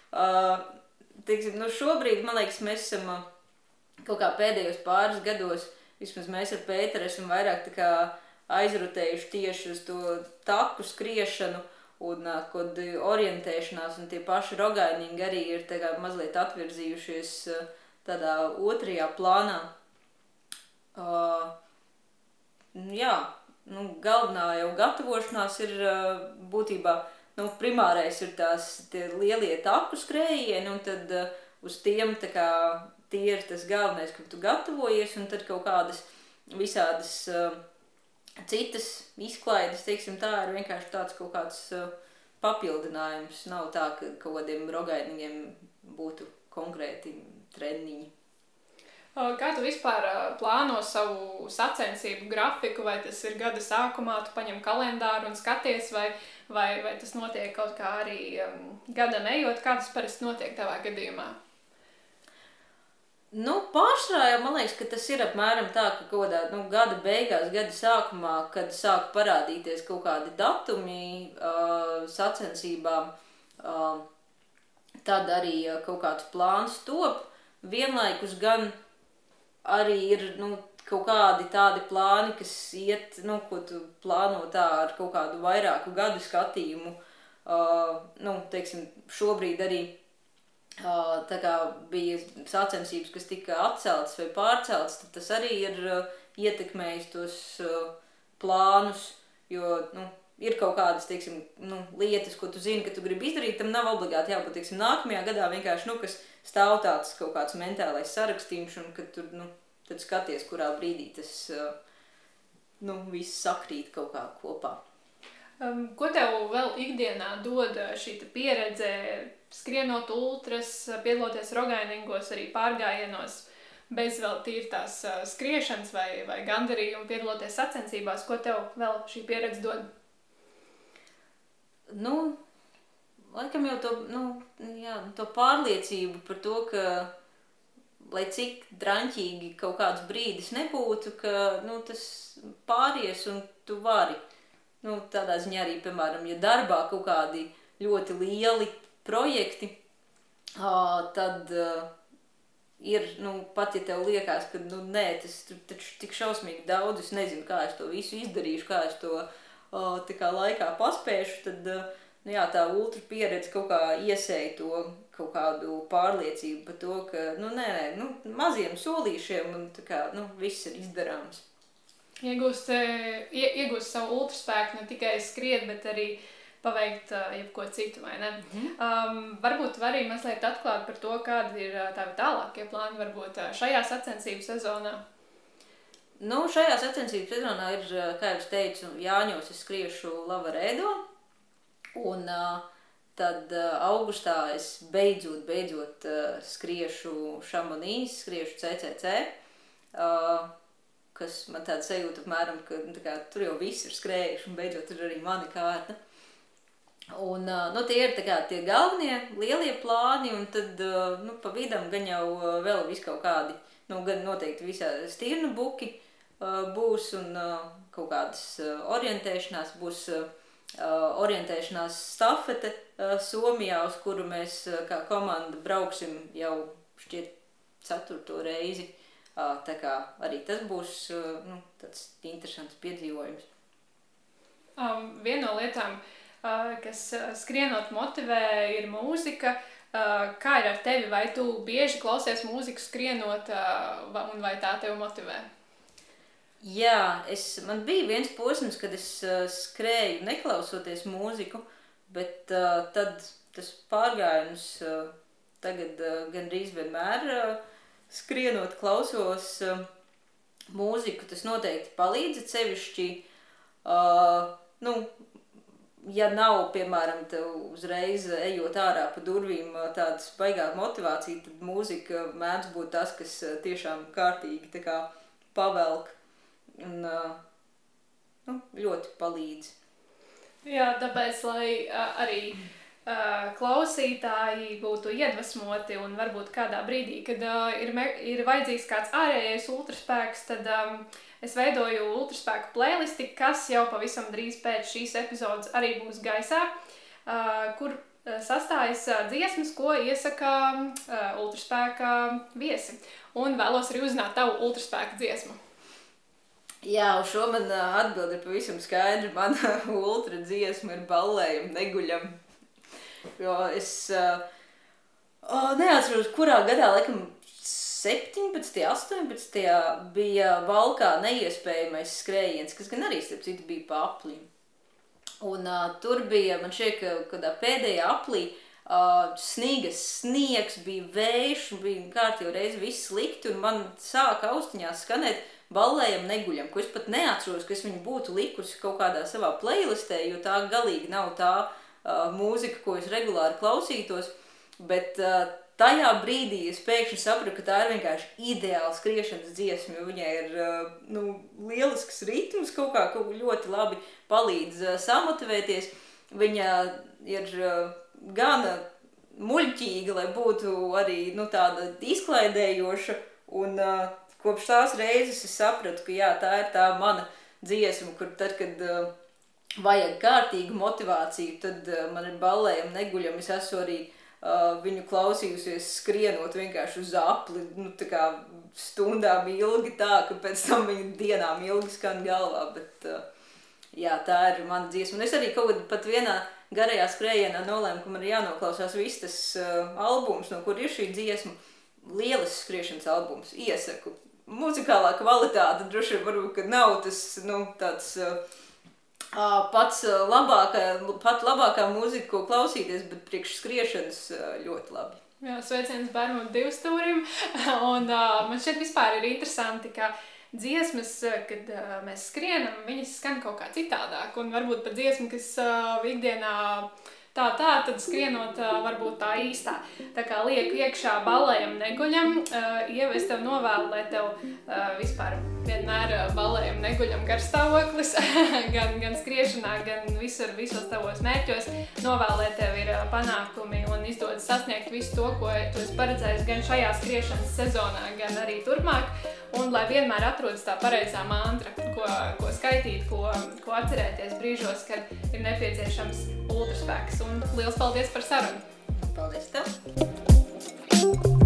B: Uh, teiksim, nu šobrīd, man liekas, mēs esam uh, kaut kā pēdējos pāris gados, vismaz mēs ar Pēteru esam vairāk aizrutējuši tieši uz to taku skriešanu un kod orientēšanās, un tie paši rogainīgi arī ir kā, mazliet atvirzījušies tādā otrajā plānā. Uh, jā, nu, galvenā jau gatavošanās ir uh, būtībā, nu, primārais ir tās lielie taku skrējieni, un tad uh, uz tiem tā kā tie ir tas galvenais, kam tu gatavojies, un tad kaut kādas visādas uh, citas izklaides, teiksim, tā ir vienkārši tāds kaut kāds uh, papildinājums. Nav tā, ka kaut kādiem rogainīgiem būtu konkrēti treniņi.
A: Kā tu vispār plāno savu sacensību grafiku, vai tas ir gada sākumā, tu paņem kalendāru un skaties, vai, vai, vai tas notiek kaut kā arī um, gada nejot, kā tas parasti notiek tavā gadījumā?
B: Nu, pārsvarā jau man liekas, ka tas ir apmēram tā, ka kaut kādā nu, gada beigās, gada sākumā, kad sāk parādīties kaut kādi datumi uh, sacensībām, uh, tad arī uh, kaut kāds plāns top. Vienlaikus gan arī ir nu, kaut kādi tādi plāni, kas iet, nu, ko tu plāno tā ar kaut kādu vairāku gadu skatījumu. Uh, nu, teiksim, šobrīd arī tā kā bija sacensības, kas tika atceltas vai pārceltas, tad tas arī ir ietekmējis tos plānus, jo, nu, ir kaut kādas, teiksim, nu, lietas, ko tu zini, ka tu gribi izdarīt, tam nav obligāti jābūt, teiksim, nākamajā gadā vienkārši, nu, stāv tāds kaut kāds mentālais sarakstījums, un tur, nu, skaties, kurā brīdī tas, nu, viss sakrīt kaut kā kopā.
A: Um, ko tev vēl ikdienā dod šī pieredze, skrienot ultras, piedaloties rogainingos, arī pārgājienos, bez vēl tīri tās skriešanas vai, vai gandarījuma, piedaloties sacensībās? Ko tev vēl šī pieredze dod?
B: nu, laikam jau to, nu, jā, to pārliecību par to, ka, lai cik draņķīgi kaut kāds brīdis nebūtu, ka, nu, tas pāries un tu vari. Nu, tādā ziņā arī, piemēram, ja darbā kaut kādi ļoti lieli projekti, uh, tad uh, ir, nu, pat ja tev liekas, ka, nu, nē, tas taču tik šausmīgi daudz, es nezinu, kā es to visu izdarīšu, kā es to uh, kā, laikā paspēšu, tad nu, jā, tā ultra pieredze kaut kā iesēja to kaut kādu pārliecību par to, ka nu, nē, nē, nu, maziem solīšiem un kā, nu, viss ir izdarāms.
A: Iegūst, iegūst savu ultraspēku ne tikai skriet, bet arī paveikt uh, jebko citu, vai ne? -hmm. um, varbūt var arī mazliet atklāt par to, kādi ir tavi tālākie plāni varbūt šajā sacensību sezonā.
B: Nu, šajā sacensību sezonā ir, eh, kā jau teicu, Jāņos es skriešu Lavarēdo. Un uh, tad uh, augustā es beidzot, beidzot uh, skriešu Šamonīs, skriešu CCC. Uh, kas man tāda sajūta apmēram, ka nu, kā, tur jau viss ir skrējuši un beidzot ir arī mani kārta. Un, nu, tie ir kā, tie galvenie, lielie plāni, un tad nu, pa vidam gan jau vēl kaut kādi, nu, gan noteikti visā stirnu buki, būs un kaut kādas orientēšanās, būs orientēšanās stafete Somijā, uz kuru mēs kā komanda brauksim jau šķiet ceturto reizi. Tā kā arī tas būs nu, tāds interesants piedzīvojums.
A: Um, viena no lietām, uh, kas skrienot motivē, ir mūzika. Kā ir ar tevi? Vai tu bieži klausies mūziku skrienot, un vai tā tevi motivē?
B: Jā, es, man bija viens posms, kad es skrēju neklausoties mūziku, bet tad tas pārgājums uh, tagad gandrīz vienmēr skrienot klausos mūziku. Tas noteikti palīdz sevišķi, uh, nu, ja nav, piemēram, tev uzreiz ejot ārā pa durvīm tādas baigā motivācija, tad mūzika mēdz būt tas, kas tiešām kārtīgi tā kā pavelk un nu, ļoti palīdz.
A: Jā, tāpēc, lai arī klausītāji būtu iedvesmoti un varbūt kādā brīdī, kad ir, ir vajadzīgs kāds ārējais ultraspēks, tad um, es veidoju ultraspēku playlisti, kas jau pavisam drīz pēc šīs epizodes arī būs gaisā, kur sastājas dziesmas, ko iesaka ultraspēka viesi. Un vēlos arī uzzināt tavu ultraspēku dziesmu.
B: Jā, uz šo man atbildi ir pavisam skaidra. Mana ultra dziesma ir ballējuma neguļam. Jo es uh, neatceros, kurā gadā, laikam, 17, 18 bija valkā neiespējamais skrējiens, kas gan arī, starp citu, bija pa aplī. Un uh, tur bija, man šķiet, ka kādā pēdējā aplī uh, sniegas sniegs, bija vējš, bija kārtīgi reizi viss slikti, un man sāka austiņās skanēt ballējam, neguļam, ko es pat neatceros, ka es viņu būtu likusi kaut kādā savā playlistē, jo tā galīgi nav tā uh, mūzika, ko es regulāri klausītos. Bet uh, tajā brīdī es pēkšņi sapratu, ka tā ir vienkārši ideāla skriešanas dziesma, jo viņai ir nu, lielisks ritms, kaut kā kaut ļoti labi palīdz samotivēties. Viņa ir gana muļķīga, lai būtu arī nu, tāda izklaidējoša un kopš tās reizes es sapratu, ka jā, tā ir tā mana dziesma, kur tad, kad vajag kārtīgu motivāciju, tad man ir ballējumi neguļam, es esmu arī uh, viņu klausījusies skrienot vienkārši uz apli, nu tā kā stundām ilgi tā, ka pēc tam viņa dienām ilgi skan galvā, bet uh, jā, tā ir mana dziesma. Un es arī kaut kad pat vienā garajā skrējienā nolēmu, ka man ir jānoklausās viss tas uh, albums, no kur ir šī dziesma. Lielisks skriešanas albums. Iesaku muzikālā kvalitāte droši vien varbūt nav tas, nu, tāds uh, pats labākā, pat labākā mūzika, ko klausīties, bet priekš skriešanas ļoti labi.
A: Jā, sveiciens Bērnu divstūrim. Un uh, man šķiet vispār ir interesanti, ka dziesmas, kad uh, mēs skrienam, viņas skan kaut kā citādāk. Un varbūt pat dziesma, kas uh, ikdienā uh, tā, tā, tad skrienot, varbūt tā īstā. Tā kā lieku iekšā balējam neguļam, jau es tev novēlu, lai tev vispār vienmēr balējam neguļam garstāvoklis, gan, gan skriešanā, gan visur, visos tavos mērķos. Novēlu, lai tev ir panākumi un izdodas sasniegt visu to, ko tu esi paredzējis gan šajā skriešanas sezonā, gan arī turpmāk. Un lai vienmēr atrodas tā pareizā mantra, ko, ko skaitīt, ko, ko atcerēties brīžos, kad ir nepieciešams ultraspēks un liels paldies par sarunu!
B: Paldies tev!